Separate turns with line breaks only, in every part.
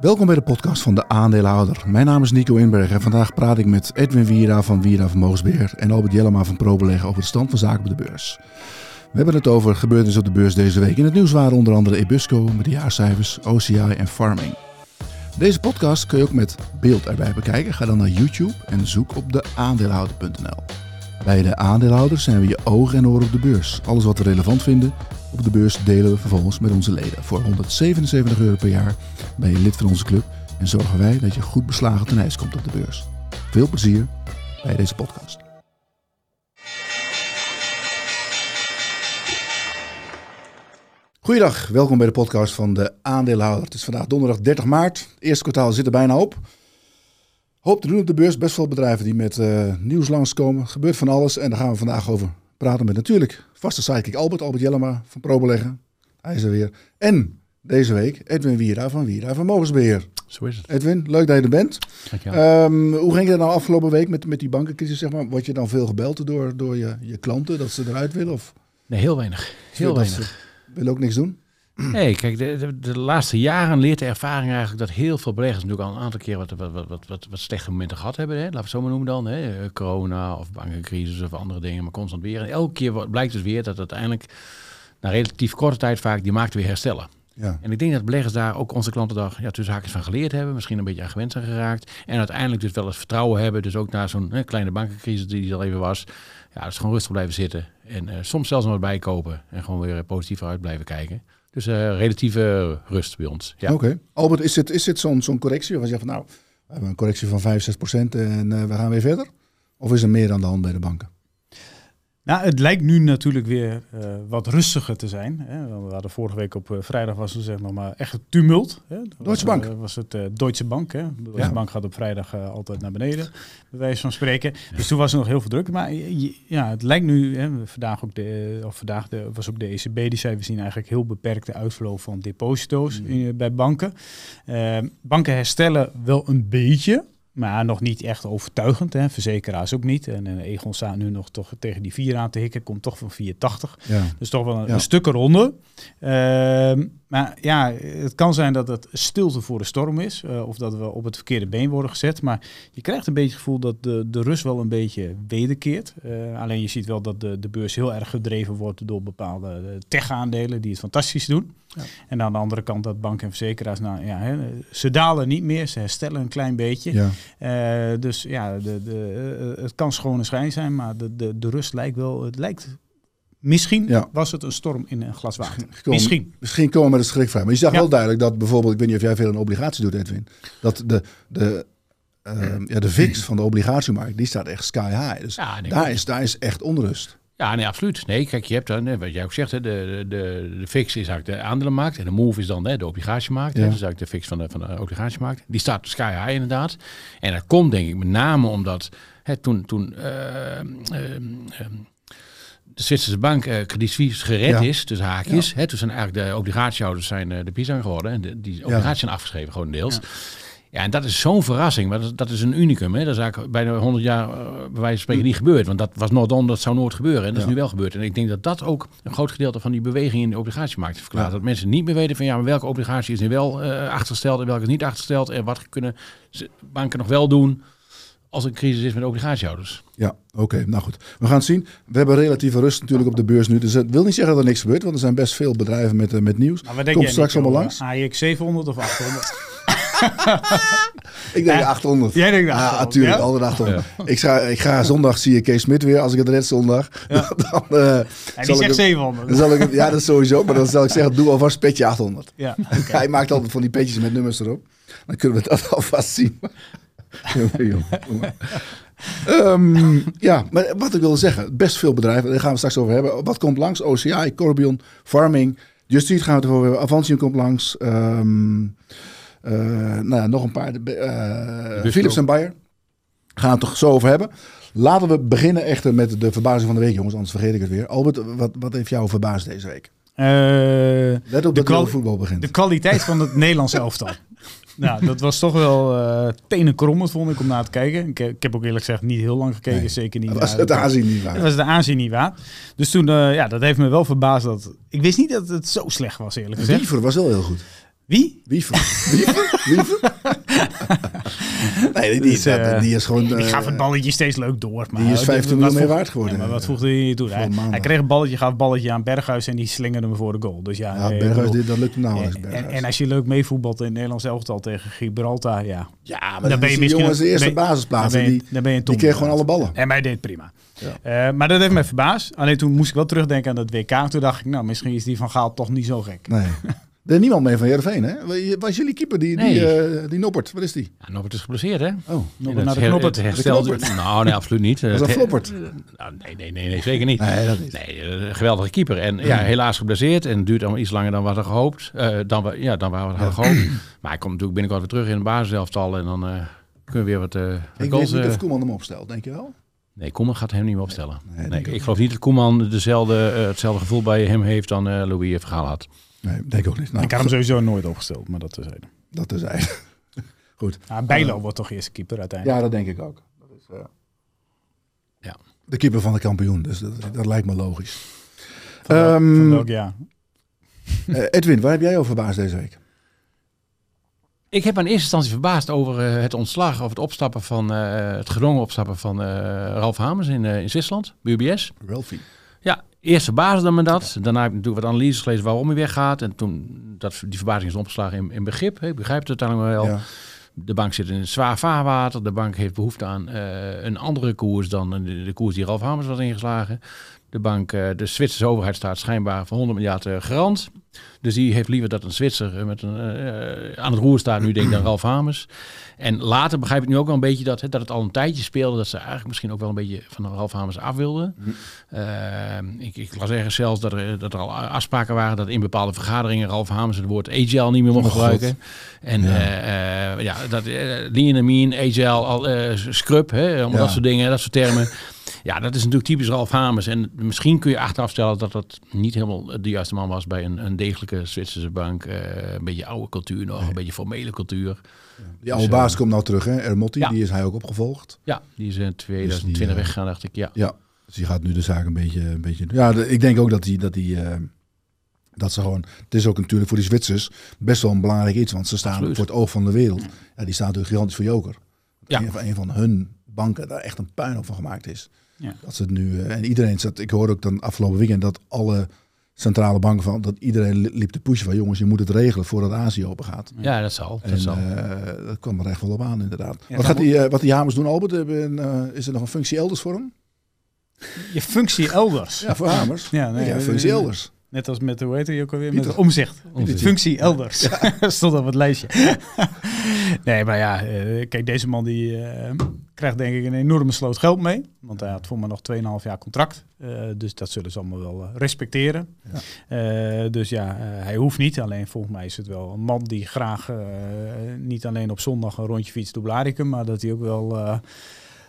Welkom bij de podcast van de aandeelhouder. Mijn naam is Nico Inberg en vandaag praat ik met Edwin Wiera van Wiera Vermogensbeheer en Albert Jellema van ProBeleggen over de stand van zaken op de beurs. We hebben het over gebeurtenissen op de beurs deze week. In het nieuws waren onder andere Ebusco met de jaarcijfers, OCI en Farming. Deze podcast kun je ook met beeld erbij bekijken. Ga dan naar YouTube en zoek op de aandeelhouder.nl. Bij de aandeelhouder zijn we je ogen en oren op de beurs. Alles wat we relevant vinden op de beurs delen we vervolgens met onze leden. Voor 177 euro per jaar ben je lid van onze club en zorgen wij dat je goed beslagen ten ijs komt op de beurs. Veel plezier bij deze podcast. Goeiedag, welkom bij de podcast van de aandeelhouder. Het is vandaag donderdag 30 maart. Het eerste kwartaal zit er bijna op. Hoop te doen op de beurs. Best veel bedrijven die met uh, nieuws langskomen. Er gebeurt van alles en daar gaan we vandaag over praten met natuurlijk vaste sidekick Albert, Albert Jellema van ProBeleggen. Hij is er weer. En deze week Edwin Wiera van Wiera Vermogensbeheer.
Zo is het.
Edwin, leuk dat je er bent. Um, hoe ging het nou afgelopen week met, met die bankencrisis? Zeg maar? Word je dan veel gebeld door, door je, je klanten dat ze eruit willen? Of?
Nee, heel weinig. Heel weinig.
Willen ook niks doen?
Nee, kijk, de, de, de, laatste jaren leert de ervaring eigenlijk dat heel veel beleggers natuurlijk al een aantal keer wat, wat, wat, wat, wat slechte momenten gehad hebben. Hè? Laten we het zo maar noemen dan. Hè? Corona of bankencrisis of andere dingen, maar constant weer. En elke keer blijkt dus weer dat uiteindelijk na relatief korte tijd vaak die markt weer herstellen. Ja. En ik denk dat beleggers daar ook onze klanten daar ja, tussen haakjes van geleerd hebben. Misschien een beetje aan gewend zijn geraakt. En uiteindelijk dus wel eens vertrouwen hebben. Dus ook na zo'n kleine bankencrisis die er al even was. Ja, dus gewoon rustig blijven zitten. En uh, soms zelfs nog wat bijkopen. En gewoon weer positief uit blijven kijken. Dus uh, relatieve rust bij ons. Ja.
Oké. Albert, is dit, is dit zo'n zo'n correctie? Waar je zegt van nou, we hebben een correctie van 5, 6 procent en uh, we gaan weer verder? Of is er meer aan de hand bij de banken?
Nou, het lijkt nu natuurlijk weer uh, wat rustiger te zijn. Hè. We hadden vorige week op uh, vrijdag was er zeg nog maar echt tumult. Hè.
Deutsche was, Bank.
Uh, was het Deutsche Bank. Hè. De Deutsche ja. Bank gaat op vrijdag altijd naar beneden, bij wijze van spreken. Ja. Dus toen was er nog heel veel druk. Maar ja, het lijkt nu, hè, vandaag, ook de, of vandaag de, was ook de ECB, die zei we zien eigenlijk heel beperkte uitvlow van deposito's mm. in, bij banken. banken herstellen wel een beetje. Maar nog niet echt overtuigend. Hè. Verzekeraars ook niet. En uh, Egon staat nu nog toch tegen die 4 aan te hikken. Komt toch van 4,80. Ja. Dus toch wel een, ja. een stuk eronder. Uh, maar ja, het kan zijn dat het stilte voor de storm is. Uh, of dat we op het verkeerde been worden gezet. Maar je krijgt een beetje het gevoel dat de, de rust wel een beetje wederkeert. Uh, alleen je ziet wel dat de, de beurs heel erg gedreven wordt door bepaalde tech-aandelen die het fantastisch doen. Ja. En aan de andere kant dat banken en verzekeraars, nou ja, hè, ze dalen niet meer, ze herstellen een klein beetje. Ja. Uh, dus ja, de, de, het kan schone schijn zijn, maar de, de, de rust lijkt wel, het lijkt Misschien ja. was het een storm in een glas water. Misschien.
Misschien komen we met een schrikvraag. Maar je zag ja. wel duidelijk dat bijvoorbeeld, ik weet niet of jij veel een obligatie doet, Edwin, dat de, de, uh, ja, de fix van de obligatiemarkt, die staat echt sky high. Dus ja, daar, is, daar is echt onrust.
Ja, nee, absoluut. Nee, kijk, je hebt dan, wat jij ook zegt, hè, de, de, de fix is eigenlijk de aandelenmarkt. En de move is dan hè, de obligatiemarkt. Ja. Hè, dus eigenlijk de fix van de, van de obligatiemarkt. Die staat sky high inderdaad. En dat komt denk ik met name omdat hè, toen, toen uh, uh, de Zwitserse bank uh, Credit Suisse gered ja. is, dus haakjes. Ja. Hè, toen zijn eigenlijk de obligatiehouders zijn de Pisa geworden. En de, die obligaties zijn afgeschreven, gewoon deels. Ja. en dat is zo'n verrassing. Maar dat, dat, is een unicum. Hè. Dat is eigenlijk bijna 100 jaar uh, bij wijze van spreken niet gebeurd. Want dat was nooit on, dat zou nooit gebeuren. En dat is nu wel gebeurd. En ik denk dat dat ook een groot gedeelte van die beweging in de obligatiemarkt verklaart. Dat mensen niet meer weten van ja, maar welke obligatie is nu wel achtergesteld en welke is niet achtergesteld. En wat kunnen banken nog wel doen als een crisis is met obligatiehouders.
Ja, oké. Okay, nou goed. We gaan het zien. We hebben relatieve rust natuurlijk op de beurs nu. Dus het wil niet zeggen dat er niks gebeurt, want er zijn best veel bedrijven met, uh, met nieuws.
Nou,
Komt straks allemaal langs.
AX 700 of 800?
ik denk ja. 800.
Jij denkt 800.
Ja, natuurlijk. Ja? Altijd 800. Ja. Ik, ga, ik ga zondag zie je Kees Smit weer, als ik het red zondag.
Ja. dan, uh, die zegt hem, 700.
Dan zal ik ja, dat is sowieso. Maar dan zal ik zeggen, doe alvast petje 800. Ja, okay. Hij maakt altijd van die petjes met nummers erop. Dan kunnen we dat alvast zien. um, ja, maar wat ik wil zeggen, best veel bedrijven, daar gaan we straks over hebben. Wat komt langs? OCI, Corbion, Farming, Justice gaan we het over hebben. Avantium komt langs. Um, nou ja, nog een paar. Uh, Philips en Bayer. Gaan we het toch zo over hebben. Laten we beginnen echter met de verbazing van de week, jongens. Anders vergeet ik het weer. Albert, wat, wat heeft jou verbaasd deze week?
Uh,
Let op dat voetbal begint.
De kwaliteit van het Nederlands elftal. Nou, dat was toch wel uh, tenenkrommend, vond ik, om naar te kijken. Ik, ik, heb ook eerlijk gezegd niet heel lang gekeken, nee. zeker niet.
Dat was het aanzien niet waard.
Dat was de aanzien niet waard. Dus toen, uh, ja, dat heeft me wel verbaasd dat... Ik wist niet dat het zo slecht was, eerlijk gezegd.
Wiever was wel heel goed.
Wie?
Wiever. Wiever? Wiever? nee, die,
Dus,
die,
eh,
die is gewoon...
Die
eh,
gaf het balletje steeds leuk door. Maar
die is
wat
15 miljoen meer waard geworden.
Ja, maar wat voegde hij toe? Hij, hij kreeg een balletje, gaf een balletje aan Berghuis en die slingerde hem voor de goal. Dus ja,
Ja,
eh,
Berghuis,
bedoel,
dit- dat lukt hem nou eens,
en, en als je leuk meevoetbalt in het Nederlands elftal tegen Gibraltar, ja.
ja, maar
dan
dan
ben je
die
misschien
jongens de eerste
ben- Dan
basisplaatsen,
ben je,
die,
dan ben je een
die kreeg gewoon alle ballen.
En mij deed prima. Eh, maar dat heeft mij verbaasd. Alleen toen moest ik wel terugdenken aan dat WK. Toen dacht ik, nou, misschien is die van Gaal toch niet zo gek.
Nee. Er is niemand mee van Heerenveen, hè? Was jullie keeper, die, die,
Nee.
eh, die Noppert? Wat is die?
Ja, Norbert is geblesseerd, hè?
Oh,
En
naar
het
de
her-
knoppen.
het herstelde-
De knoppert.
Nou, nee, absoluut niet.
was dat
her-
Floppert?
Nou, nee, nee, nee, nee, zeker niet.
Nee, dat niet.
Nee, eh, geweldige keeper. En ja, helaas geblesseerd. En duurt allemaal iets langer dan we hadden gehoopt. Eh, dan, we, ja, dan we hadden gehoopt. Maar hij komt natuurlijk binnenkort weer terug in de basiselftal. En dan eh, kunnen we weer wat eh
Ik
goals...
weet niet
eh,
of Koeman hem opstelt, denk je wel?
nee, Koeman gaat hem niet meer opstellen.
Nee, ik
ik geloof niet dat Koeman dezelfde, eh, hetzelfde gevoel bij hem heeft dan eh Louis Vergaal had.
Nee, denk ik ook niet. Nou,
ik had hem sowieso nooit opgesteld, maar dat terzijde.
Dat is eigenlijk. Goed.
Nou, Bijlo wordt toch eerste keeper uiteindelijk.
Ja, dat denk ik ook. Dat is, eh,
Ja.
De keeper van de kampioen, dus dat, dat lijkt me logisch.
Van,
Ehm,
van welk jaar?
Eh, Edwin, waar heb jij over verbaasd deze week?
Ik heb me in eerste instantie verbaasd over eh, het ontslag of het opstappen van eh, het gedwongen opstappen van eh, Ralf Hamers in, eh, in Zwitserland, bij UBS.
Ralphie.
Eerst verbaasde me dat. Daarna heb ik natuurlijk wat analyses gelezen waarom hij weggaat. En toen, dat, die verbazing is omgeslagen in, in begrip. Ik begrijp het uiteindelijk wel.
Ja.
De bank zit in een zwaar vaarwater. De bank heeft behoefte aan eh, een andere koers dan de, de koers die Ralf Hamers was ingeslagen. De bank, eh, de Zwitserse overheid staat schijnbaar voor 100 miljard eh, garant. Dus die heeft liever dat een Zwitser eh, met een, aan het roer staat nu, denk ik, dan Ralf Hamers. En later begrijp ik nu ook wel een beetje dat, hè, dat het al een tijdje speelde. Dat ze eigenlijk misschien ook wel een beetje van Ralf Hamers af wilden. Eh, ik, ik las ergens zelfs dat er, dat er al afspraken waren dat in bepaalde vergaderingen Ralf Hamers het woord agile niet meer mocht
Oh, God.
gebruiken. En
Ja.
ja, ja dat uh, lean and mean, agile, al, scrub, hè, allemaal
Ja.
dat soort dingen, dat soort termen. Ja, dat is natuurlijk typisch Ralf Hamers. En misschien kun je achteraf stellen dat dat niet helemaal de juiste man was bij een, een degelijke Zwitserse bank. Eh, een beetje oude cultuur nog, een beetje formele cultuur.
Die oude
Dus, eh,
baas komt nou terug, hè? Ermotti,
ja.
die is hij ook opgevolgd.
Ja, die is in 2020
eh,
weggegaan, dacht ik. Ja.
Ja, dus die gaat nu de zaak een beetje... Een beetje ja, ik denk ook dat die... Dat die dat ze gewoon, het is ook natuurlijk voor die Zwitsers best wel een belangrijk iets, want ze staan
Absoluut.
voor het oog van de wereld. Ja, die staan natuurlijk gigantisch voor Joker.
Ja.
Een, van, een van hun banken daar echt een puinhoop van gemaakt is.
Ja.
Dat ze het nu, eh, en iedereen zat, ik hoorde ook dan afgelopen weekend dat alle centrale banken van, dat iedereen li- liep te pushen van jongens, je moet het regelen voordat Azië open gaat.
ja, dat zal. Dat
En
zal.
eh, dat kwam er echt wel op aan, inderdaad.
Ja,
wat, gaat die, eh, wat die Hamers doen, Albert? Hebben, eh, is er nog een functie elders voor hem?
Je functie elders.
Ja, voor Hamers.
Ja, nee,
ja, functie elders.
Net als met, hoe heet hij ook alweer?
Pieter.
Met omzicht.
Omzicht.
Functie elders. Stond op het lijstje. nee, maar ja, eh, kijk, deze man die eh, krijgt denk ik een enorme sloot geld mee. Want hij had voor me nog 2,5 jaar contract. Eh, dus dat zullen ze allemaal wel respecteren.
Ja.
Dus ja, hij hoeft niet. Alleen volgens mij is het wel een man die graag niet alleen op zondag een rondje fietst door Blaricum. Maar dat hij ook wel...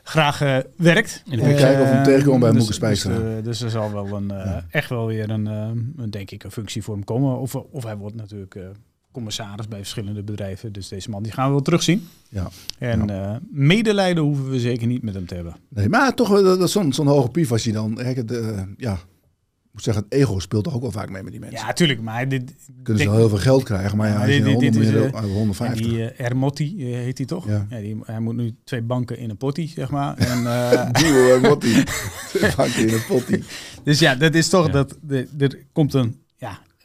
Graag eh, werkt.
En
kijken of we hem
Eh,
tegenkomen bij
dus-
Moeke.
Dus, eh, dus er zal wel een, eh,
Ja.
echt wel weer een, een, denk ik, een functie voor hem komen. Of, of hij wordt natuurlijk commissaris bij verschillende bedrijven. Dus deze man die gaan we wel terugzien.
Ja.
En eh, medelijden hoeven we zeker niet met hem te hebben.
Nee, maar toch wel, dat is zo'n zo'n hoge pief als je dan, ja, moet zeggen, het ego speelt toch ook wel vaak mee met die mensen.
Ja, tuurlijk. Maar dit,
Kunnen ze wel heel veel geld krijgen, maar ja,
Ja,
als je
dit-
een
dit-
100
dit is,
miljoen,
eh, en
150.
die eh, Ermotti eh, heet hij toch?
Ja.
die, hij moet nu twee banken in een potty, zeg maar. En, eh,
Duo en Motti. Vangt in een potty.
Dus ja, dat is toch
Ja.
dat de, er komt een,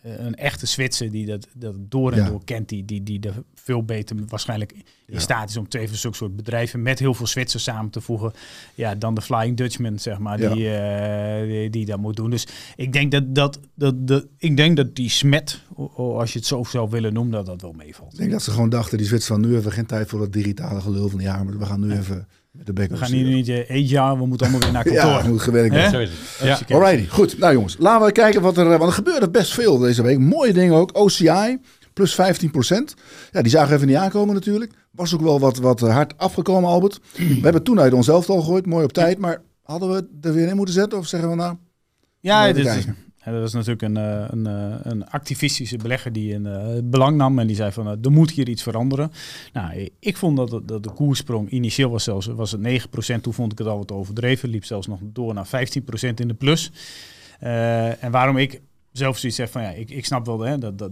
een echte Zwitser die dat, dat door en
Ja.
door kent, die, die, die er veel beter waarschijnlijk in
Ja.
staat is om twee van zulke soort bedrijven met heel veel Zwitsers samen te voegen. Ja, dan de Flying Dutchman, zeg maar,
Ja.
die, eh, die, die dat moet doen. Dus ik denk dat, dat, dat, dat, ik denk dat die smet, als je het zo zou willen noemen, dat dat wel meevalt.
Ik denk dat ze gewoon dachten, die Zwitsers van nu hebben we geen tijd voor dat digitale gelul van die maar we gaan nu even de
We gaan hier niet uh, jaar, we moeten allemaal weer naar
Ja,
kantoor.
moet gewerkt
Hè?
worden.
Zo is het. Ja.
Alrighty, goed. Nou jongens, laten we kijken wat er... eh, Want er gebeurde best veel deze week. Mooie dingen ook. OCI, plus 15% Ja, die zagen we even niet aankomen natuurlijk. Was ook wel wat, wat eh, hard afgekomen, Albert. We hebben toen uit onszelf al gegooid, mooi op tijd. Maar hadden we er weer in moeten zetten? Of zeggen we nou...
Ja, dit is, dat was natuurlijk een, eh, een, eh, een activistische belegger die een eh, belang nam en die zei van er moet hier iets veranderen. Nou, ik vond dat, het- dat de koersprong initieel was zelfs was het 9%, toen vond ik het al wat overdreven, liep zelfs nog door naar 15% in de plus. En waarom ik zelf zoiets zegt van ja, ik, ik snap wel hè, dat, dat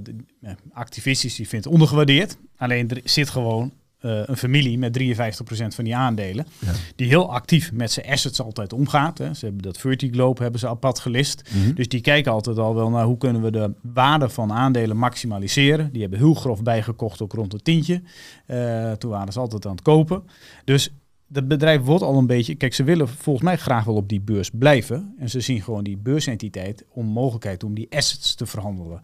activistisch die vindt ondergewaardeerd. Alleen er zit gewoon eh, een familie met 53% van die aandelen.
Ja.
Die heel actief met zijn assets altijd omgaat. Hè. Ze hebben dat Vertiglobe hebben ze apart gelist.
Mhm.
Dus die kijken altijd al wel naar hoe kunnen we de waarde van aandelen maximaliseren. Die hebben heel grof bijgekocht, ook rond het tientje. Eh, toen waren ze altijd aan het kopen. Dus dat bedrijf wordt al een beetje... Kijk, ze willen volgens mij graag wel op die beurs blijven. En ze zien gewoon die beursentiteit om mogelijkheid om die assets te verhandelen.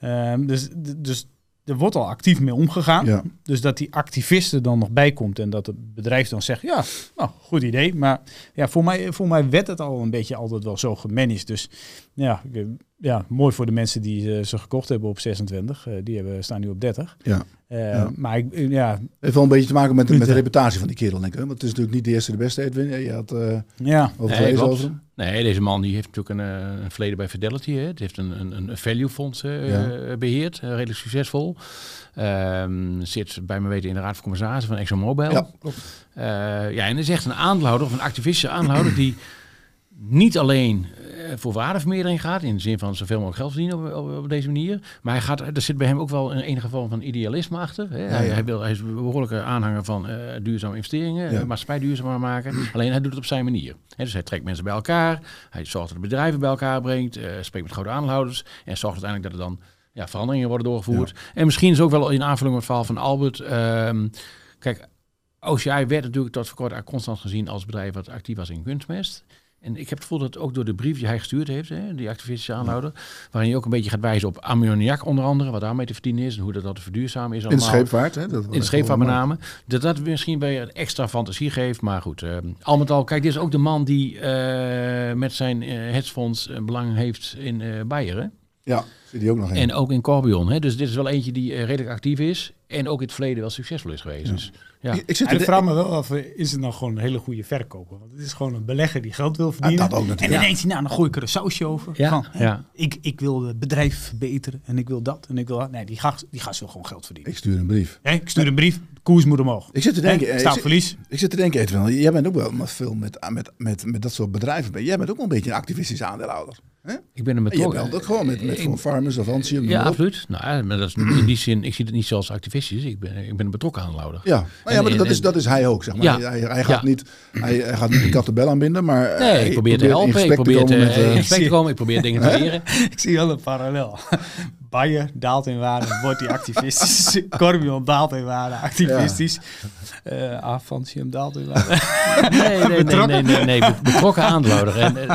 Ehm, dus, dus er wordt al actief mee omgegaan.
Ja.
Dus dat die activisten dan nog bijkomt en dat het bedrijf dan zegt, ja, nou, goed idee. Maar ja, voor mij, voor mij werd het al een beetje altijd wel zo gemanaged. Dus ja, ja mooi voor de mensen die eh, ze gekocht hebben op 26. Eh, die hebben, staan nu op 30.
Ja.
Eh,
Ja.
Maar ik, ja,
heeft wel een beetje te maken met, met de reputatie van die kerel, denk ik. hè? Want het is natuurlijk niet de eerste de beste, Edwin. Je had eh
ja,
over
Nee,
over hem.
Nee, deze man die heeft natuurlijk een, een verleden bij Fidelity. Hè. Het heeft een, een, een value fonds eh,
Ja.
beheerd, eh, redelijk succesvol. Ehm, zit bij me weten in de raad van commissarissen van ExxonMobil.
Ja, klopt.
Eh, ja, en is echt een aandeelhouder of een activistische aandeelhouder die niet alleen voor waardevermeerdering gaat, in de zin van zoveel mogelijk geld verdienen op, op, op deze manier, maar hij gaat, er zit bij hem ook wel een enige vorm van idealisme achter. Hè. Hij,
ja.
hij, wil, hij is een behoorlijke aanhanger van eh, duurzame investeringen,
Ja.
ja. maatschappij duurzamer maken. Alleen hij doet het op zijn manier. Hè, dus hij trekt mensen bij elkaar, hij zorgt dat de bedrijven bij elkaar brengt, eh, spreekt met grote aandeelhouders en zorgt uiteindelijk dat er dan ja, veranderingen worden doorgevoerd. En misschien is ook wel in aanvulling op het verhaal van Albert. ehm, kijk, OCI werd natuurlijk tot voor kort constant gezien als bedrijf wat actief was in kunstmest. En ik heb het gevoel dat ook door de brief die hij gestuurd heeft, hè, die activistische aanhouder, waarin hij ook een beetje gaat wijzen op ammoniak onder andere, wat daarmee te verdienen is en hoe dat, dat te verduurzamen is
In de
allemaal.
scheepvaart. Hè? Dat
In de scheepvaart met name. Dat dat misschien bij een extra fantasie geeft. Maar goed, eh, al met al, kijk, dit is ook de man die eh, met zijn eh hedgefonds belang heeft in. Hè?
Ja, zit die ook nog in.
En ook in Corbion. Hè? Dus dit is wel eentje die eh, redelijk actief is. En ook in het verleden wel succesvol is geweest.
Ja.
Dus, ja.
ik, ik zit
En ik vraag me wel af, eh, is het nou gewoon een hele goede verkoper? Want het is gewoon een belegger die geld wil verdienen.
dat ook
en
natuurlijk.
dan denkt hij, nou, dan gooi ik er een sausje over.
Ja,
Van,
ja.
ik, ik wil het bedrijf verbeteren en ik wil dat en ik wil dat. Nee, die gast, die gast wil gewoon geld verdienen.
Ik stuur een brief.
Hè, ik stuur een brief, koers moet omhoog.
Ik zit te denken, eh,
staat
ik zit-
verlies.
Ik zit te denken, Edwin, jij bent ook wel veel met, met, met, met dat soort bedrijven. Jij bent ook wel een beetje een activistische aandeelhouder. Hè?
Ik ben er
En je
betrokken.
belt ook gewoon met, met
Ik-
farmers of Antium.
Ja, absoluut. Nou, maar dat is in die zin, ik zie het niet zoals activistisch. Ik ben, ik ben een betrokken aandeelhouder.
Ja, nou ja
En-
maar
en-
dat, is, dat is hij ook, zeg maar.
Ja.
Hij, hij, gaat
Ja.
niet, hij, hij gaat niet de kattenbel aanbinden, maar
Nee,
hij
ik probeer te helpen. Ik
te
probeer te,
komen met, eh,
in gesprek te komen. Ik probeer dingen te leren.
Ik zie wel een parallel. Bayer daalt in waarde, wordt die activistisch. Corbion daalt in waarde, activistisch. Eh Avantium daalt in waarde.
Nee, nee, nee,
Betrokken?
nee, nee, nee, betrokken aandeelhouder. Eh,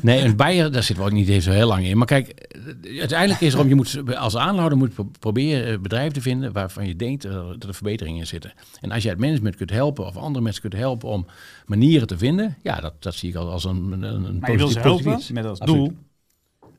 nee, een Bayer, daar zit wel niet eens zo heel lang in. Maar kijk, eh, uiteindelijk is het om, je moet als aandeelhouder moet je pro- proberen eh, bedrijven te vinden waarvan je denkt eh, dat er verbeteringen in zitten. En als je het management kunt helpen of andere mensen kunt helpen om manieren te vinden, ja, dat, dat zie ik al als een, een, een
Maar je wil
positief-
ze
positief
helpen
iets.
met als
Absoluut.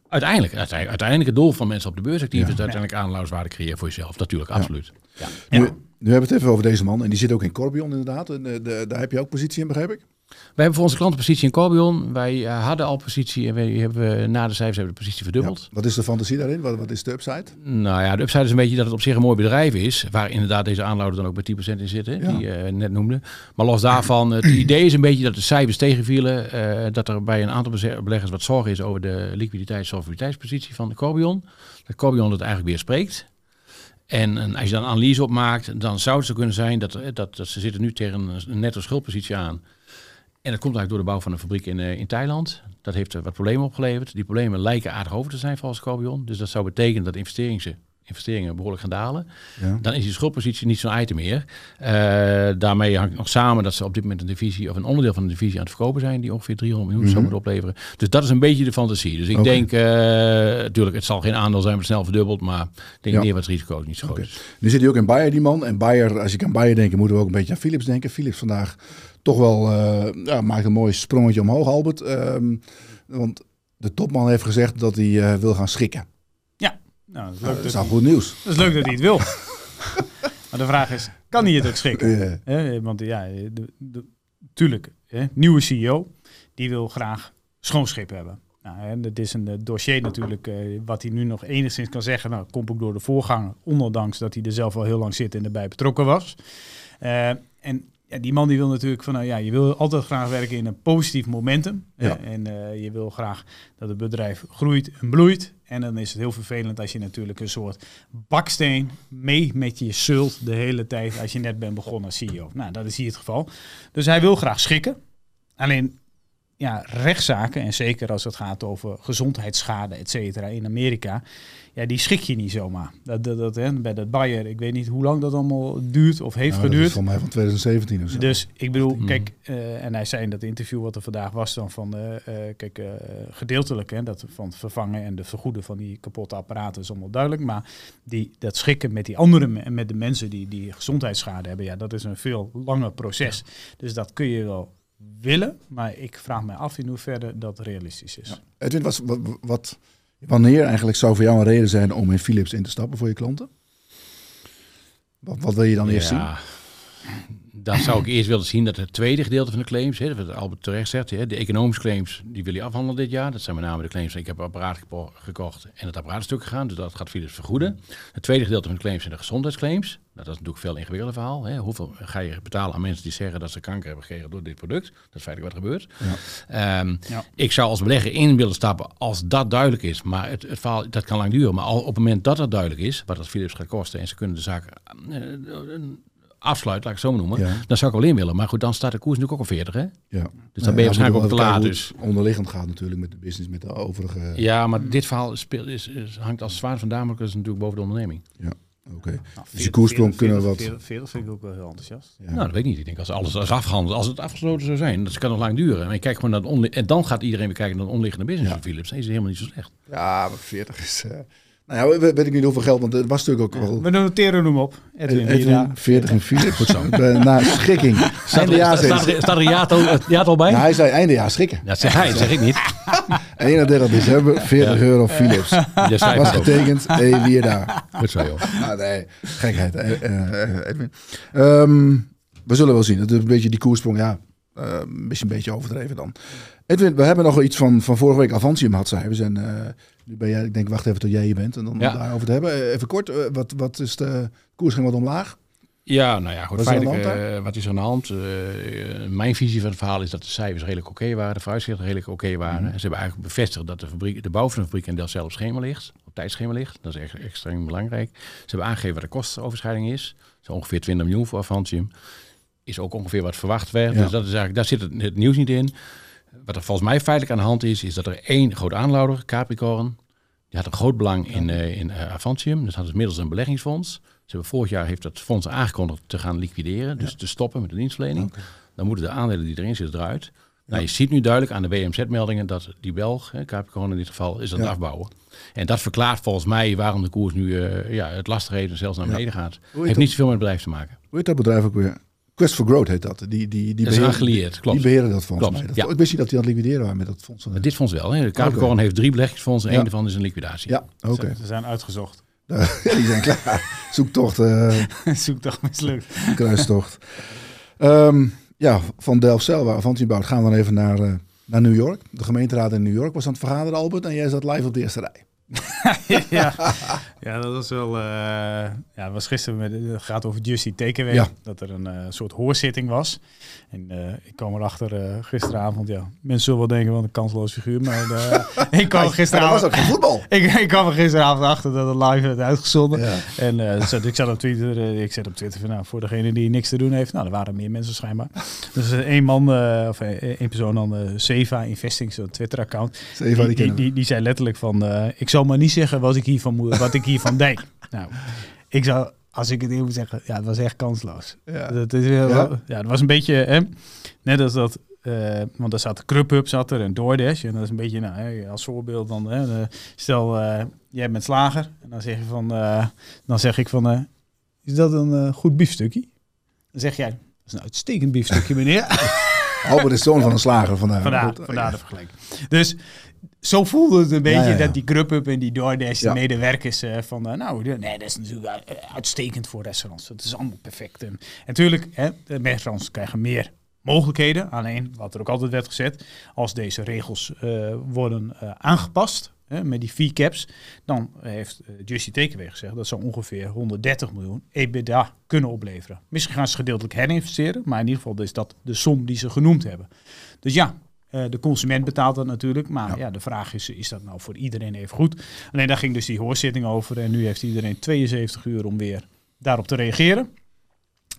Uiteindelijk, uiteindelijk, uiteindelijk het doel van mensen op de beurs actief
Ja.
is uiteindelijk aandeelhouderswaarde creëren voor jezelf. Natuurlijk, absoluut. Ja.
Nu,
Ja.
nu hebben we het even over deze man. En die zit ook in Corbion inderdaad. En, eh, de- daar heb je ook positie in, begrijp ik?
Wij hebben voor onze klanten positie in Corbion. Wij eh, hadden al positie en wij hebben, eh, na de cijfers hebben we de positie verdubbeld.
Ja. Wat is de fantasie daarin? Wat, wat is de upside?
Nou ja, de upside is een beetje dat het op zich een mooi bedrijf is. Waar inderdaad deze aandeelhouder dan ook met 10% in zitten,
Ja.
die je eh, net noemde. Maar los daarvan, het idee is een beetje dat de cijfers tegenvielen. dat er bij een aantal beleggers wat zorg is over de liquiditeits- solvabiliteitspositie van Corbion. Dat Corbion het eigenlijk weer spreekt. En, en als je dan een analyse opmaakt, dan zou het zo kunnen zijn dat, dat, dat ze zitten nu tegen een, een netto schuldpositie aan. En dat komt eigenlijk door de bouw van een fabriek in, eh, in Thailand. Dat heeft wat problemen opgeleverd. Die problemen lijken aardig over te zijn volgens Corbion. Dus dat zou betekenen dat investeringen, investeringen behoorlijk gaan dalen.
Ja.
Dan is die schuldpositie niet zo'n item meer. Eh, daarmee hangt nog samen dat ze op dit moment een divisie of een onderdeel van de divisie aan het verkopen zijn die ongeveer 300 miljoen zou
Mhm.
moeten opleveren. Dus dat is een beetje de fantasie. Dus ik denk, eh, natuurlijk, het zal geen aandeel zijn wat snel verdubbeld, maar ik denk
Ja.
meer wat risico is niet zo groot. Is.
Nu zit hij ook in Bayer, die man. En Bayer, als ik aan Bayer denk, moeten we ook een beetje aan Philips denken. Philips vandaag toch wel, eh, ja, maakt een mooi sprongetje omhoog, Albert. Ehm, want de topman heeft gezegd dat hij wil gaan schikken.
Nou, dat, is leuk
dat is
dat,
nou goed nieuws.
dat is leuk dat hij het wil. maar de vraag is, kan hij het ook schikken? Hè, want ja, de, de, tuurlijk, hè, nieuwe CEO, die wil graag schoonschip hebben. Nou, en het is een eh, dossier natuurlijk, eh, wat hij nu nog enigszins kan zeggen. Nou, komt ook door de voorganger, ondanks dat hij er zelf al heel lang zit en erbij betrokken was. Eh, en ja, die man die wil natuurlijk van, nou ja, je wil altijd graag werken in een positief momentum.
Ja.
Eh, en eh, je wil graag dat het bedrijf groeit en bloeit. En dan is het heel vervelend als je natuurlijk een soort baksteen mee met je zult de hele tijd als je net bent begonnen als CEO. Nou, dat is hier het geval. Dus hij wil graag schikken. Alleen ja, rechtszaken, en zeker als het gaat over gezondheidsschade, et cetera, in Amerika, ja, die schik je niet zomaar. Dat, dat, dat, hè, bij dat Bayer, ik weet niet hoe lang dat allemaal duurt of heeft
Nou, dat is
geduurd.
Van mij van 2017 of zo.
Dus ik bedoel,
Mhm.
kijk, eh, en hij zei in dat interview wat er vandaag was dan van, eh, eh, kijk, eh, gedeeltelijk, hè, dat van het vervangen en de vergoeden van die kapotte apparaten is allemaal duidelijk, maar die, dat schikken met die andere, me- met de mensen die, die gezondheidsschade hebben, ja, dat is een veel langer proces. Dus dat kun je wel willen, maar ik vraag me af in hoeverre dat realistisch is.
Ja. Edwin, wat, wat, wat, wanneer eigenlijk zou voor jou een reden zijn om in Philips in te stappen voor je klanten? Wat, wat wil je dan eerst zien?
Dan zou ik eerst willen zien dat het tweede gedeelte van de claims, hè, wat Albert terecht zegt, hè, de economische claims, die wil je afhandelen dit jaar. Dat zijn met name de claims, ik heb een apparaat gekocht en het apparaat is stuk gegaan, dus dat gaat Philips vergoeden. Het tweede gedeelte van de claims zijn de gezondheidsclaims. Nou, dat is natuurlijk veel ingewikkelder verhaal. Hè. Hoeveel ga je betalen aan mensen die zeggen dat ze kanker hebben gekregen door dit product? Dat is feitelijk wat er gebeurt. Ehm,
Ja.
Ik zou als belegger in willen stappen als dat duidelijk is. Maar het, het verhaal, dat kan lang duren. Maar al op het moment dat dat duidelijk is, wat dat Philips gaat kosten en ze kunnen de zaak eh, een afsluiten, laat ik het zo maar noemen,
Ja.
dan zou ik wel in willen. Maar goed, dan staat de koers natuurlijk ook op 40, hè?
Ja.
Dus dan
Ja,
ben je waarschijnlijk ook te laat. Dus.
het onderliggend gaat natuurlijk met de business, met de overige...
Ja, maar dit verhaal speelt, is, is- hangt als zwaard van Damocles natuurlijk boven de onderneming.
Oké.
Nou,
Dus koersprong kunnen we wat...
40 vind ik ook wel heel enthousiast.
Ja.
Nou, dat weet ik niet. Ik denk als alles is afgehandeld, als het afgesloten zou zijn, dat kan nog lang duren. Maar je kijkt gewoon naar het en dan gaat iedereen weer kijken naar de onliggende business
Ja.
van Philips. Nee, is helemaal niet zo slecht.
Ja, maar 40 is... eh, nou ja, we- weet ik niet hoeveel geld, want het was natuurlijk ook wel...
We noteren hem op. Edwin,
Edwin,
Vida.
40 in Philips. Goed zo. Na schikking.
Staat er,
Eindejaars
staat, er, staat er een jaartal, het jaartal bij?
Nou, hij zei eindejaars schikken.
Dat zeg hij, dat zeg ik niet.
31 december, 40 euro Philips.
Je schrijft
Was getekend, hey, wie daar.
Goed zo, joh.
Ah, nee, gekheid, eh, eh, eh, Edwin. Ehm, we zullen wel zien. Het is een beetje die koersprong, ja, eh, een beetje een beetje overdreven dan. Edwin, we hebben nog iets van, van vorige week Avantium had. We zijn, eh, nu ben jij, ik denk, wacht even tot jij hier bent en dan
Ja.
daarover te hebben. Eh, even kort, eh, wat, wat is de koers ging wat omlaag?
Ja, nou ja, goed.
Wat is er aan de
feitelijk,
hand
eh, wat is er aan de hand? Eh, mijn visie van het verhaal is dat de cijfers redelijk oké waren, de vooruitzichten redelijk oké waren.
Mhm.
En ze hebben eigenlijk bevestigd dat de, fabriek, de bouw van de fabriek in op schema ligt, op tijdschema ligt. Dat is echt extreem belangrijk. Ze hebben aangegeven wat de kostenoverschrijding is. Zo ongeveer 20 miljoen voor Avantium. Is ook ongeveer wat verwacht werd.
Ja.
Dus dat is eigenlijk, daar zit het, het nieuws niet in. Wat er volgens mij feitelijk aan de hand is, is dat er één groot aanlouder, Capricorn, die had een groot belang in, eh, in eh, Avantium. Dat hadden ze middels een beleggingsfonds. Ze hebben vorig jaar heeft dat fonds aangekondigd te gaan liquideren, dus te stoppen met de dienstverlening. Dan moeten de aandelen die erin zitten eruit. Nou, je ziet nu duidelijk aan de WMZ-meldingen dat die Belg, hè, Capricorn in dit geval, is aan het
Ja.
afbouwen. En dat verklaart volgens mij waarom de koers nu eh, ja, het lastig heeft en zelfs naar
Ja.
beneden gaat. Heeft niet zoveel met het bedrijf te maken.
Hoe heet dat bedrijf ook weer? Quest for Growth heet dat. Die, die, die,
Dat
beheren-
klopt.
Die beheren dat volgens
Klopt,
mij. Dat,
ja.
Ik wist niet dat die aan het liquideren waren met dat fonds.
Maar dit fonds wel. Hè. De Capricorn heeft drie beleggingsfondsen en
Ja.
één daarvan is een liquidatie.
Ja, oké.
Ze, ze zijn uitgezocht.
Ja, die zijn klaar. Zoektocht, eh
Zoek toch mislukt.
kruistocht. Ehm, ja, van Delfzijl, waar Avantium bouwt, gaan we dan even naar, eh, naar New York. De gemeenteraad in New York was aan het vergaderen, Albert. En jij zat live op de eerste rij.
ja. ja, dat was wel. eh, ja, was gisteren met, het gaat over Justy Takeaway.
Ja.
Dat er een eh, soort hoorzitting was. En eh, ik kwam erachter gisteravond. Ja, mensen zullen wel denken wat een kansloos figuur. Maar ik kwam
er
gisteravond.
was ook geen voetbal.
Ik, ik kwam er gisteravond achter dat het live werd uitgezonden.
Ja.
En zat, ik zat op Twitter, ik zet op Twitter van nou, voor degene die niks te doen heeft. Nou, er waren meer mensen schijnbaar. Dus één man, of één persoon dan, Seva Investing, zo'n Twitter-account. Die,
die
die, die, die zei letterlijk van, ik zal maar niet zeggen wat ik hiervan, moet, wat ik hiervan denk. Nou, ik zou, als ik het even moet zeggen, ja, het was echt kansloos.
Ja.
Dat is
Ja?
wel- ja, het was een beetje, hè, net als dat, eh, want daar zat Grubhub zat er en DoorDash. En dat is een beetje, nou, hè, als voorbeeld dan, hè, stel, eh, jij bent slager. En dan zeg je van, eh, dan zeg ik van, is dat een goed biefstukje? Dan zeg jij, dat is een uitstekend biefstukje, meneer.
Albert is zoon van een slager vandaar.
Vandaar, vandaar de vergelijking. Dus zo voelde het een beetje
Ja, ja, ja.
dat die Grubhub en die DoorDash, de medewerkers eh, van, eh, nou, nee, dat is natuurlijk u- uitstekend voor restaurants. Dat is allemaal perfect. En natuurlijk, hè, de restaurants krijgen meer mogelijkheden. Alleen, wat er ook altijd werd gezet, als deze regels eh, worden eh, aangepast, hè, met die fee caps, dan heeft uh, Justy Takeaway gezegd dat ze ongeveer 130 miljoen EBITDA kunnen opleveren. Misschien gaan ze gedeeltelijk herinvesteren, maar in ieder geval is dat de som die ze genoemd hebben. Dus ja, uh, de consument betaalt dat natuurlijk, maar ja. de vraag is, is dat nou voor iedereen even goed? Alleen daar ging dus die hoorzitting over en nu heeft iedereen 72 uur om weer daarop te reageren.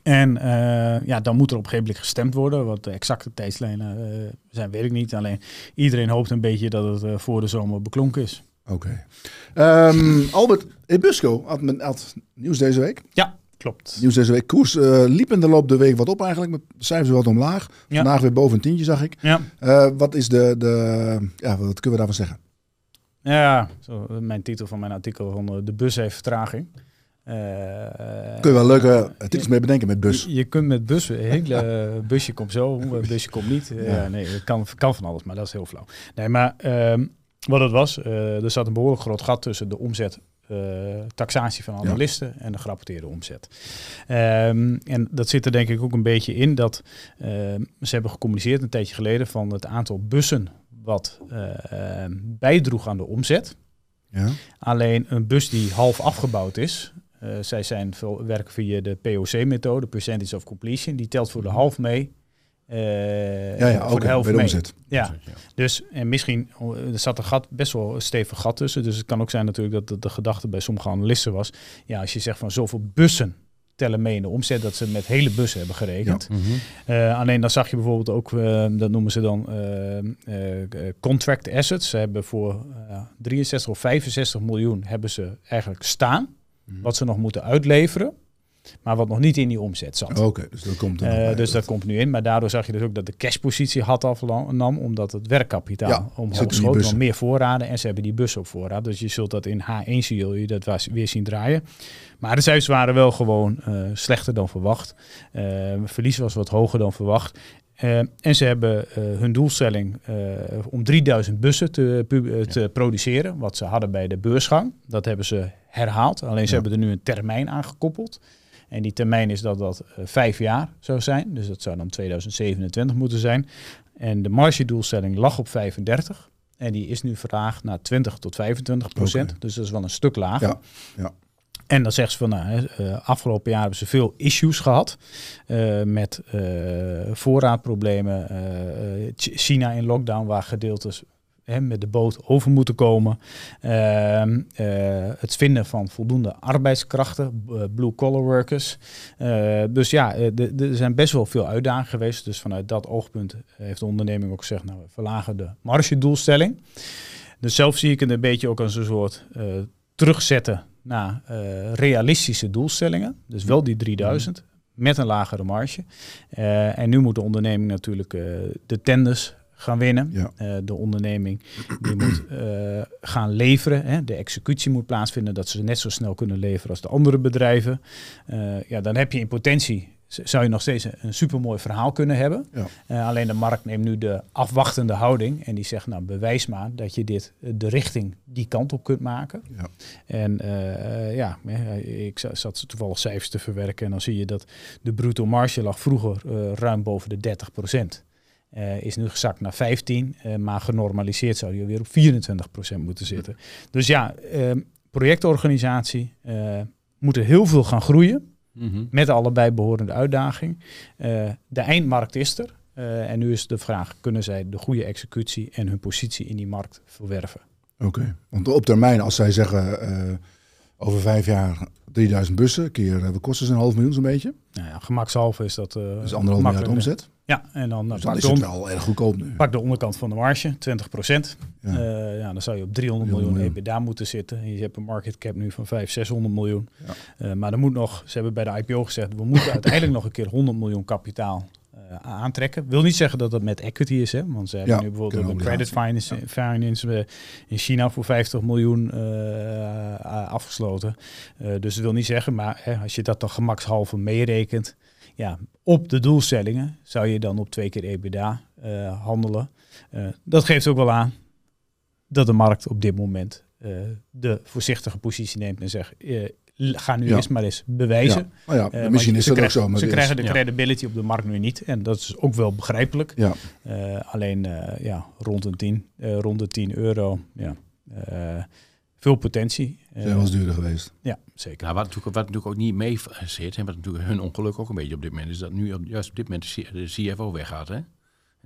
En uh, ja, dan moet er op een gegeven moment gestemd worden. Wat de exacte tijdslijnen uh, zijn, weet ik niet. Alleen iedereen hoopt een beetje dat het voor de zomer beklonken is.
Oké. Okay. Um, Albert Ebusco had, had nieuws deze week.
Ja, klopt.
Nieuws deze week. Koers liep in de loop der week wat op eigenlijk. Met cijfers wat omlaag. Ja. Vandaag weer boven een tientje, zag ik.
Ja.
wat is de, de... Ja, wat kunnen we daarvan zeggen?
Ja, zo, mijn titel van mijn artikel van de bus heeft vertraging.
Uh, Kun je wel leuke titels mee bedenken met bus.
Je, je kunt met bus, hele busje komt zo, busje komt niet. Ja. Nee, het kan, kan van alles, maar dat is heel flauw. Nee, maar uh, wat het was, eh, er zat een behoorlijk groot gat tussen de omzet, eh, taxatie van analisten ja. en de gerapporteerde omzet. Um, en dat zit er denk ik ook een beetje in dat ehm, ze hebben gecommuniceerd een tijdje geleden van het aantal bussen wat ehm, bijdroeg aan de omzet.
Ja.
Alleen een bus die half afgebouwd is, uh, zij zijn veel, werken via de POC-methode, Percentage of Completion. Die telt voor de half mee. Uh,
ja, ja, voor de helft mee. Omzet.
Ja, dus en misschien er zat een gat, best wel een stevig gat tussen. Dus het kan ook zijn natuurlijk dat de, de gedachte bij sommige analisten was. Ja, als je zegt van zoveel bussen tellen mee in de omzet dat ze met hele bussen hebben gerekend.
Ja. Mm
-hmm. uh, alleen dan zag je bijvoorbeeld ook, uh, dat noemen ze dan contract assets. Ze hebben voor 63 of 65 miljoen hebben ze eigenlijk staan. Mm -hmm. Wat ze nog moeten uitleveren. Maar wat nog niet in die omzet zat.
Oké, okay, dus dat komt er
uh, Dus dat komt nu in. Maar daardoor zag je dus ook dat de cashpositie had afnam, omdat het werkkapitaal ja, omhoog schoot. Dan meer voorraden en ze hebben die bussen op voorraad. Dus je zult dat in H1 zul je dat was, weer zien draaien. Maar de cijfers waren wel gewoon uh, slechter dan verwacht. Uh, verlies was wat hoger dan verwacht. Uh, en ze hebben hun doelstelling om 3000 bussen te, te ja. produceren, wat ze hadden bij de beursgang. Dat hebben ze herhaald. Alleen ze ja. hebben er nu een termijn aangekoppeld. En die termijn is dat dat vijf jaar zou zijn. Dus dat zou dan 2027 moeten zijn. En de margedoelstelling lag op 35. En die is nu verlaagd naar 20 tot 25 procent. Okay. Dus dat is wel een stuk lager.
Ja. ja.
En dan zegt ze van, nou, uh, afgelopen jaar hebben ze veel issues gehad uh, met uh, voorraadproblemen. China in lockdown, waar gedeeltes hè, met de boot over moeten komen. Ehm, het vinden van voldoende arbeidskrachten, blue collar workers. dus ja, er zijn best wel veel uitdagingen geweest. Dus vanuit dat oogpunt heeft de onderneming ook gezegd, nou, we verlagen de margedoelstelling. Dus zelf zie ik het een beetje ook als een soort terugzetten naar realistische doelstellingen. Dus wel die 3000 mm. met een lagere marge. Uh, en nu moet de onderneming natuurlijk uh, de tenders gaan winnen.
Ja.
de onderneming die moet gaan leveren. Hè. De executie moet plaatsvinden, dat ze net zo snel kunnen leveren als de andere bedrijven. ja, dan heb je in potentie zou je nog steeds een supermooi verhaal kunnen hebben.
Ja.
Uh, alleen de markt neemt nu de afwachtende houding en die zegt, nou bewijs maar dat je dit de richting die kant op kunt maken.
Ja.
En uh, ja, ik zat toevallig cijfers te verwerken en dan zie je dat de bruto marge lag vroeger uh, ruim boven de 30 procent. Is nu gezakt naar 15, maar genormaliseerd zou je weer op 24 procent moeten zitten. Dus ja, projectorganisatie moet er heel veel gaan groeien.
Mhm.
Mm -hmm. Met allebei behorende uitdaging. Uh, de eindmarkt is er. Uh, en nu is de vraag, kunnen zij de goede executie en hun positie in die markt verwerven?
Oké, okay. want op termijn, als zij zeggen uh, over vijf jaar 3000 bussen, keer, wat kosten ze een half miljoen zo'n beetje?
Nou ja, gemakshalve is dat...
dus anderhalf miljard omzet?
Ja, en dan,
dus dan is het wel erg goedkoop nu.
Pak de onderkant van de marge, 20 procent. Ja. Uh, ja, dan zou je op 300 miljoen, miljoen EBITDA moeten zitten. Je hebt een market cap nu van 500, 600 miljoen.
Ja.
Uh, maar er moet nog, ze hebben bij de IPO gezegd, we moeten uiteindelijk nog een keer 100 miljoen kapitaal uh, aantrekken. Wil niet zeggen dat dat met equity is, hè? want ze hebben
ja,
nu bijvoorbeeld een credit finance, ja. finance in China voor 50 miljoen afgesloten. dus dat wil niet zeggen, maar hè, als je dat dan gemakshalve meerekent, ja, op de doelstellingen zou je dan op twee keer EBITDA uh, handelen. Uh, dat geeft ook wel aan dat de markt op dit moment uh, de voorzichtige positie neemt en zegt, ga nu ja. eerst maar eens bewijzen.
Ja. Oh ja, misschien is dat ook zo. Maar
ze krijgen de credibility op de markt nu niet en dat is ook wel begrijpelijk.
Ja.
alleen ja, rond, een 10, rond de 10 euro, ja. Eh, veel potentie.
Zijn wel eens duurder geweest.
Ja, zeker.
Nou, wat, natuurlijk, wat natuurlijk ook niet mee zit, en wat natuurlijk hun ongeluk ook een beetje op dit moment is, dat nu op, juist op dit moment de, CFO weggaat. Hè? En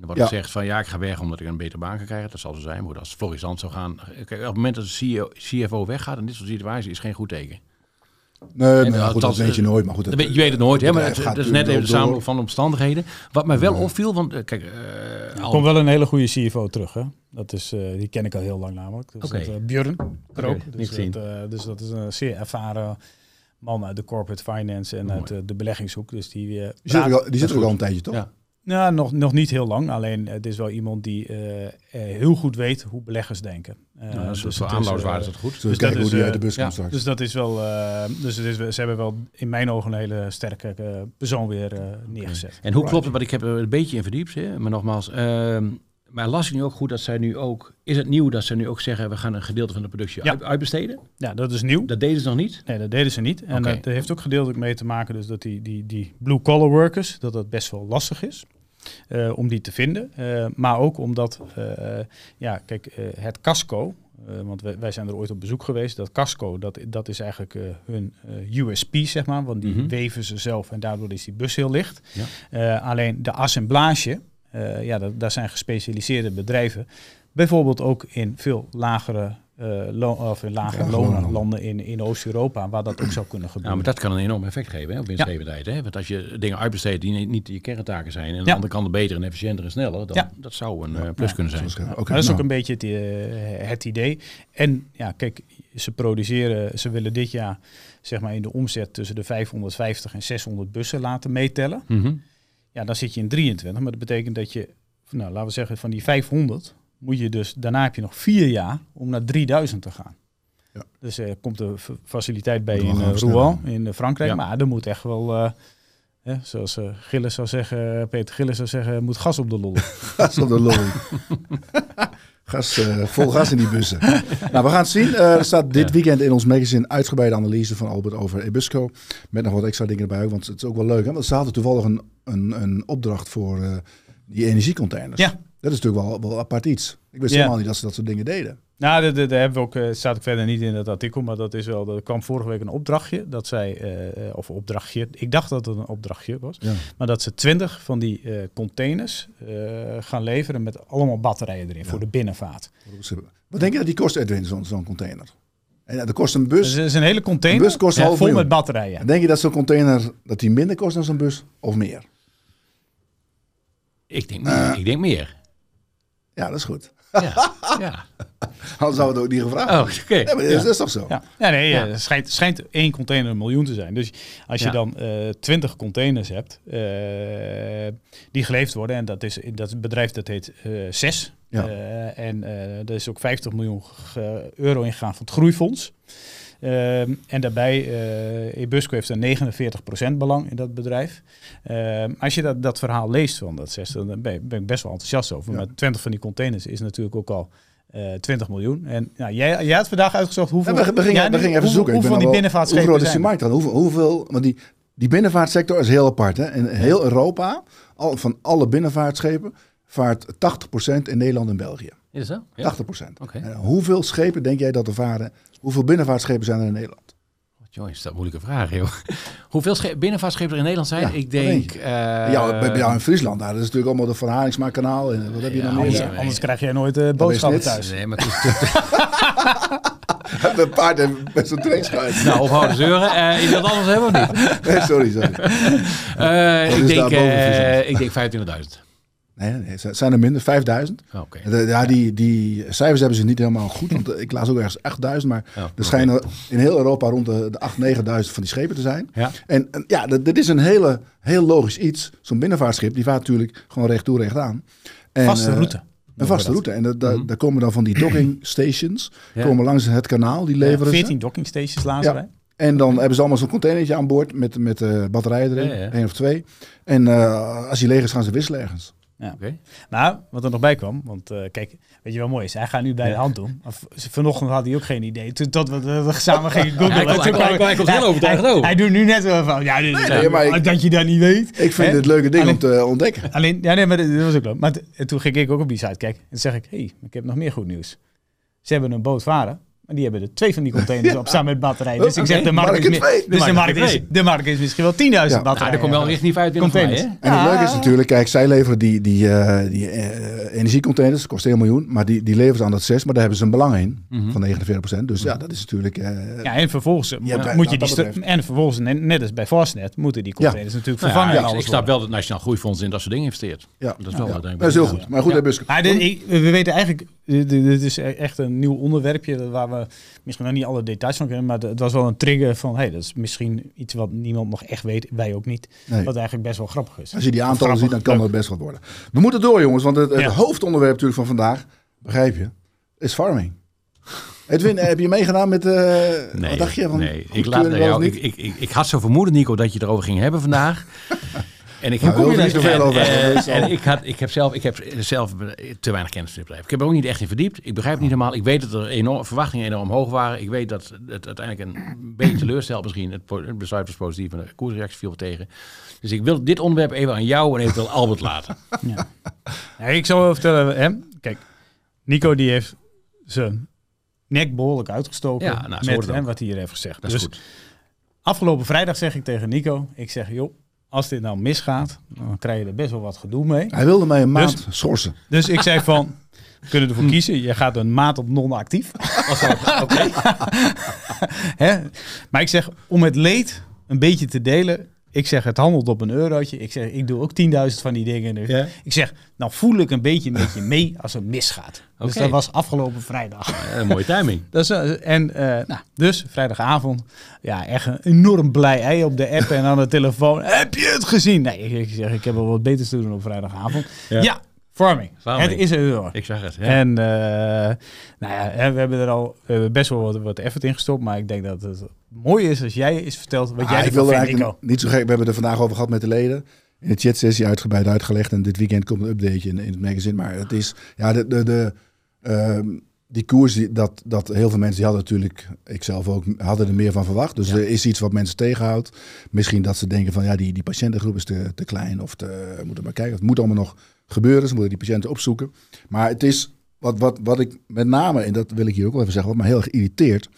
dan wordt
Ja.
gezegd van ja, ik ga weg omdat ik een betere baan kan krijgen. Dat zal zo zijn. Maar als Florisant zou gaan. Kijk, op het moment dat de CEO CFO weggaat in dit soort situaties is geen goed teken.
Nee,
uh,
goed, dat weet je
eh,
nooit. Maar goed,
je weet het nooit, hè, maar
bedrijf
het,
gaat
dat is net even de samenloop van omstandigheden. Wat mij wel
Ja.
opviel, want eh, kijk, eh,
Er komt wel een hele goede CFO terug. Hè? Dat is, eh, die ken ik al heel lang namelijk. Dus dat, eh, Björn Krook.
niet
dus,
gezien.
dat, eh, dus dat is een zeer ervaren man uit de corporate finance en
Mooi.
uit eh, de beleggingshoek. Dus die, eh,
Die zit er al, die zit er ook al een tijdje, toch?
Ja.
Nou, nog, nog niet heel lang. Alleen het is wel iemand die eh, eh, heel goed weet hoe beleggers denken. Eh,
dat is
dus
voor
het is, eh,
dat goed.
Dus dat
hoe die
is,
uit de bus
ja,
komt straks.
Dus dat is wel. eh, dus het is, ze hebben wel in mijn ogen een hele sterke eh, persoon weer eh, neergezet.
En hoe klopt het? Want ik heb er een beetje in verdiept, hè? maar nogmaals. ehm, maar las ik nu ook goed dat zij nu ook... Is het nieuw dat ze nu ook zeggen... we gaan een gedeelte van de productie
Ja.
uit- uitbesteden?
Ja, dat is nieuw.
Dat deden ze nog niet.
Nee, dat deden ze niet. En dat heeft ook gedeeltelijk mee te maken dus dat die, die, die blue-collar workers, dat dat best wel lastig is eh, om die te vinden. Eh, maar ook omdat, eh, ja, kijk, het casco, want wij, wij zijn er ooit op bezoek geweest, dat casco, dat, dat is eigenlijk hun USP, zeg maar, want die
Mhm.
weven ze zelf en daardoor is die bus heel licht.
Ja.
Alleen de assemblage, ja, dat, daar zijn gespecialiseerde bedrijven, bijvoorbeeld ook in veel lagere eh, lo- of in lagere
Lage
lonen
lonen.
landen in, in Oost-Europa, waar dat ook zou kunnen
Ja,
gebeuren.
maar dat kan een enorm effect geven hè, op winstgevendheid. Hè? Want als je dingen uitbesteedt die niet- je kerntaken zijn... en aan de
Ja.
andere kant beter en efficiënter en sneller... dan
Ja.
dat zou een eh, plus
Ja,
kunnen zijn.
Ja,
Oké,
maar dat is ook een beetje het, eh, het idee. En ja, kijk, ze produceren, ze willen dit jaar zeg maar in de omzet tussen de 550 en 600 bussen laten meetellen.
Mhm.
Ja, dan zit je in 23, maar dat betekent dat je, nou laten we zeggen, van die 500 moet je dus, daarna heb je nog vier jaar om naar 3000 te gaan.
Ja.
Dus er komt de faciliteit bij in eh, Rouen, in eh, Frankrijk,
Ja.
maar er moet echt wel, eh, hè, zoals eh, Gilles zou zeggen, Peter Gilles zou zeggen, moet gas op de lol.
Gas op de lolly. gas, eh, vol gas in die bussen. nou, we gaan het zien. Eh, er staat dit weekend in ons magazine uitgebreide analyse van Albert over Ebusco. Met nog wat extra dingen erbij. ook, Want het is ook wel leuk. Hè? Want ze hadden toevallig een, een, een opdracht voor eh, die energiecontainers.
Ja.
Dat is natuurlijk wel, wel apart iets. Ik wist
Ja.
helemaal niet dat ze dat soort dingen deden.
Nou, daar- hebben we ook, eh, staat ook verder niet in het artikel, maar dat is wel, er kwam vorige week een opdrachtje, dat zij, eh, eh, of opdrachtje, ik dacht dat het een opdrachtje was,
Ja.
maar dat ze twintig van die eh, containers eh, gaan leveren met allemaal batterijen erin
Ja.
voor de binnenvaart.
Wat denk je dat die kost, Edwin, zo'n zo'n container? En dat kost een bus.
het is een hele container
Een bus kost een
ja,
half
vol
miljoen.
met batterijen.
Denk je dat zo'n container dat die minder kost dan zo'n bus of meer?
Ik, denk meer, ik denk meer.
Ja, dat is goed.
Ja, ja.
Anders zou het ook niet gevraagd
Oh, oké.
Ja, maar dat is, dat is toch zo?
Ja, ja nee,
Ja.
het schijnt, schijnt één container een miljoen te zijn. Dus als je
Ja.
dan eh 20 containers hebt eh, die geleverd worden, en dat is dat bedrijf dat heet eh ZES.
Ja.
Eh, en eh er is ook 50 miljoen euro ingegaan van het groeifonds. Ehm, en daarbij, eh Ebusco heeft een 49% belang in dat bedrijf. Ehm, als je dat, dat verhaal leest van dat zes, dan ben, ben ik best wel enthousiast over.
Ja.
Maar 20 van die containers is natuurlijk ook al eh 20 miljoen. En nou, jij, jij had vandaag uitgezocht hoeveel...
Ja, we, gingen,
Ja,
we gingen even
hoeveel-
zoeken.
Hoeveel van die
Hoe groot is die
zijn
markt dan? Hoeveel, hoeveel, want die, die binnenvaartsector is heel apart. Hè? In heel Europa, al, van alle binnenvaartschepen, vaart 80% in Nederland en België. 80%.
Is dat zo? Ja. Oké.
En hoeveel schepen denk jij dat er varen? Hoeveel binnenvaartschepen zijn er in Nederland?
Jongens, dat is een moeilijke vraag, joh. Hoeveel sche- binnenvaartschepen er in Nederland zijn?
Ja,
ik denk... eh,
ja, bij jou in Friesland, daar is natuurlijk allemaal de Verharingsmaakkanaal. En wat heb je
Ja,
nog
Anders,
meer?
Ja,
anders krijg jij nooit eh, boodschappen
is
thuis.
Nee, maar het is-
Een paard en met zo'n trekschuit.
nou, ophouden zeuren. Eh je wilt anders hebben of niet?
Nee, sorry, sorry.
Eh, ik,
is
denk, eh, ik denk 25.000.
Nee, nee, het zijn er minder, 5000.
Oh, Oké.
De- Ja, die, die cijfers hebben ze niet helemaal goed. Want eh, ik las ook ergens 8000, maar
Ja,
er schijnen in heel Europa rond de, de 8.000, 9000 van die schepen te zijn.
Ja.
En, en ja, dat, dit is een hele, heel logisch iets. Zo'n binnenvaartschip, die vaart natuurlijk gewoon recht toe, recht aan. En,
Vaste
eh,
route.
Een vaste route. En
Mhm.
daar komen dan van die docking stations.
Ja.
Komen langs het kanaal, die leveren
Ja,
ze.
14 docking stations lazen
Ja.
wij.
En dan hebben ze allemaal zo'n containertje aan boord met, met eh, batterijen erin. Één of twee. En als die leeg is, gaan ze wisselen ergens.
Oké.
Nou, wat er nog bij kwam, want eh, kijk, weet je wel mooi is, hij gaat nu bij
Ja.
de hand doen. Vanochtend had hij ook geen idee. Toen tot we we samen gingen googlen.
hij komt- hij hij heel
Ja,
overtuigd
hij- doet nu net wel van, ja, dit,
nee, maar ik-
dat je dat niet weet.
Ik vind
Hè?
het leuke ding
Alleen-
om te ontdekken.
Alleen, ja, nee, maar dat dat was ook leuk. Maar toen ging ik ook op die site kijken. En zeg ik, hé, hey, ik heb nog meer goed nieuws. Ze hebben een boot varen. Maar die hebben er twee van die containers op staan met batterijen. Dus ik zeg, de markt,
Markt
is,
twee.
dus de markt, is, de markt is misschien wel 10.000
Ja.
batterijen.
Nou, er komt wel richting uit binnen
Containers.
mij, hè?
En het leuke is natuurlijk, kijk, zij leveren die, die, eh, die eh, energiecontainers, dat kost 1 miljoen, maar die, die leveren ze aan dat 6, maar daar hebben ze een belang in
Mhm.
van 49%. Dus ja, dat is natuurlijk... eh,
Ja, en vervolgens
Ja,
moet- je die en vervolgens net, als bij Fastnet moeten die containers natuurlijk
Nou
vervangen.
ja,
en
ik, snap wel dat het Nationaal Groeifonds in dat soort dingen investeert.
ja.
Dat is wel
Dat is heel goed. Maar goed,
we weten eigenlijk, dit, dit is echt een nieuw onderwerpje waar we misschien nog niet alle details van kennen, maar het was wel een trigger van, hey, dat is misschien iets wat niemand nog echt weet, wij ook niet,
Nee.
wat eigenlijk best wel grappig is.
Als je die aantallen ziet, dan kan dat best wat worden. We moeten door, jongens, want het, het
Ja.
hoofdonderwerp natuurlijk van vandaag, begrijp je, is farming. Edwin, heb je meegedaan met... eh
Nee,
wat dacht je van
nee. Ik, laat, jou, ik, ik, ik, ik had zo vermoeden, Nico, dat je het erover ging hebben vandaag. En ik heb
je daar zoveel
en,
over
eh, en ik, had, ik heb zelf, ik heb zelf te weinig kennis van dit bedrijf. Ik heb er ook niet echt in verdiept. Ik begrijp het niet helemaal. Ik weet dat er enorm, verwachtingen enorm hoog waren. Ik weet dat het uiteindelijk een beetje teleurstelt misschien. Het, het besluit was positief en de koersreactie viel tegen. Dus ik wil dit onderwerp even aan jou en eventueel Albert laten.
Ja. Ja, ik zal wel vertellen, hè? kijk, Nico die heeft zijn nek behoorlijk uitgestoken
Ja, nou,
met hè, wat hij hier heeft gezegd.
Dat is
dus
goed.
afgelopen vrijdag zeg ik tegen Nico, ik zeg, joh, als dit nou misgaat, dan krijg je er best wel wat gedoe mee.
Hij wilde mij een maand schorsen.
Dus ik zei van, we kunnen ervoor kiezen. Je gaat een maand op non-actief. Oké. Hè? Maar ik zeg, om het leed een beetje te delen. Ik zeg, het handelt op een eurotje. Ik zeg, ik doe ook 10.000 van die dingen. Dus
Ja.
Ik zeg, dan voel ik een beetje met je mee als het misgaat. Dus dat was afgelopen vrijdag.
Mooie timing.
Dat is, eh, en eh, nou, dus vrijdagavond, ja, echt een enorm blij ei op de app en aan de telefoon. Heb je het gezien? Nee, ik, ik zeg, ik heb wel wat beters te doen op vrijdagavond.
Ja.
Ja, farming.
Farming.
Het is een euro.
Ik zag het. Ja.
En uh, nou ja, hè, we hebben er al we hebben best wel wat, wat effort in gestopt. Maar ik denk dat het mooi is als jij eens vertelt wat
Ah,
jij
ik wil
vindt,
eigenlijk
Nico.
niet zo gek. We hebben het er vandaag over gehad met de leden. In de chatsessie uitgebreid uitgelegd. En dit weekend komt een updateje in, in het magazine. Maar het is, ja, de, de, de, ehm, die koers, die, dat, dat heel veel mensen, die hadden natuurlijk, ik zelf ook, hadden er meer van verwacht. Dus
Ja.
er is iets wat mensen tegenhoudt. Misschien dat ze denken van, ja, die, die patiëntengroep is te, te klein. Of te, moeten maar kijken. Het moet allemaal nog gebeuren. Ze moeten die patiënten opzoeken. Maar het is, wat, wat, wat ik met name, en dat wil ik hier ook wel even zeggen, wat me heel erg irriteert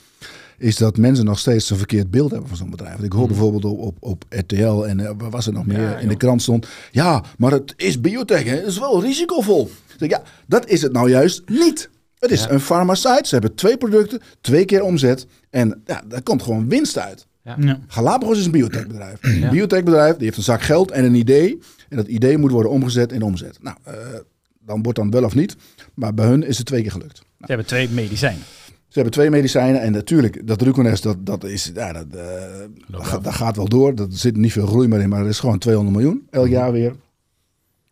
is dat mensen nog steeds een verkeerd beeld hebben van zo'n bedrijf. Want Ik hoor bijvoorbeeld op, op, op RTL en uh, waar was er nog meer
Ja,
in de krant stond. Ja, maar het is biotech, hè? het is wel risicovol. Zeg, ja, dat is het nou juist niet. Het is
Ja.
een farmaceut. Ze hebben twee producten, twee keer omzet. En ja, daar komt gewoon winst uit.
Ja.
Galapagos is een biotechbedrijf. Een biotechbedrijf die heeft een zak geld en een idee. En dat idee moet worden omgezet in omzet. Nou, eh, dan wordt dan wel of niet. Maar bij hun is het twee keer gelukt.
Ze hebben twee medicijnen.
Ze hebben twee medicijnen en natuurlijk, dat Rucones, dat, dat, is, ja, dat, eh, dat, gaat- dat gaat wel door. Er zit niet veel groei meer in, maar er is gewoon 200 miljoen elk jaar weer.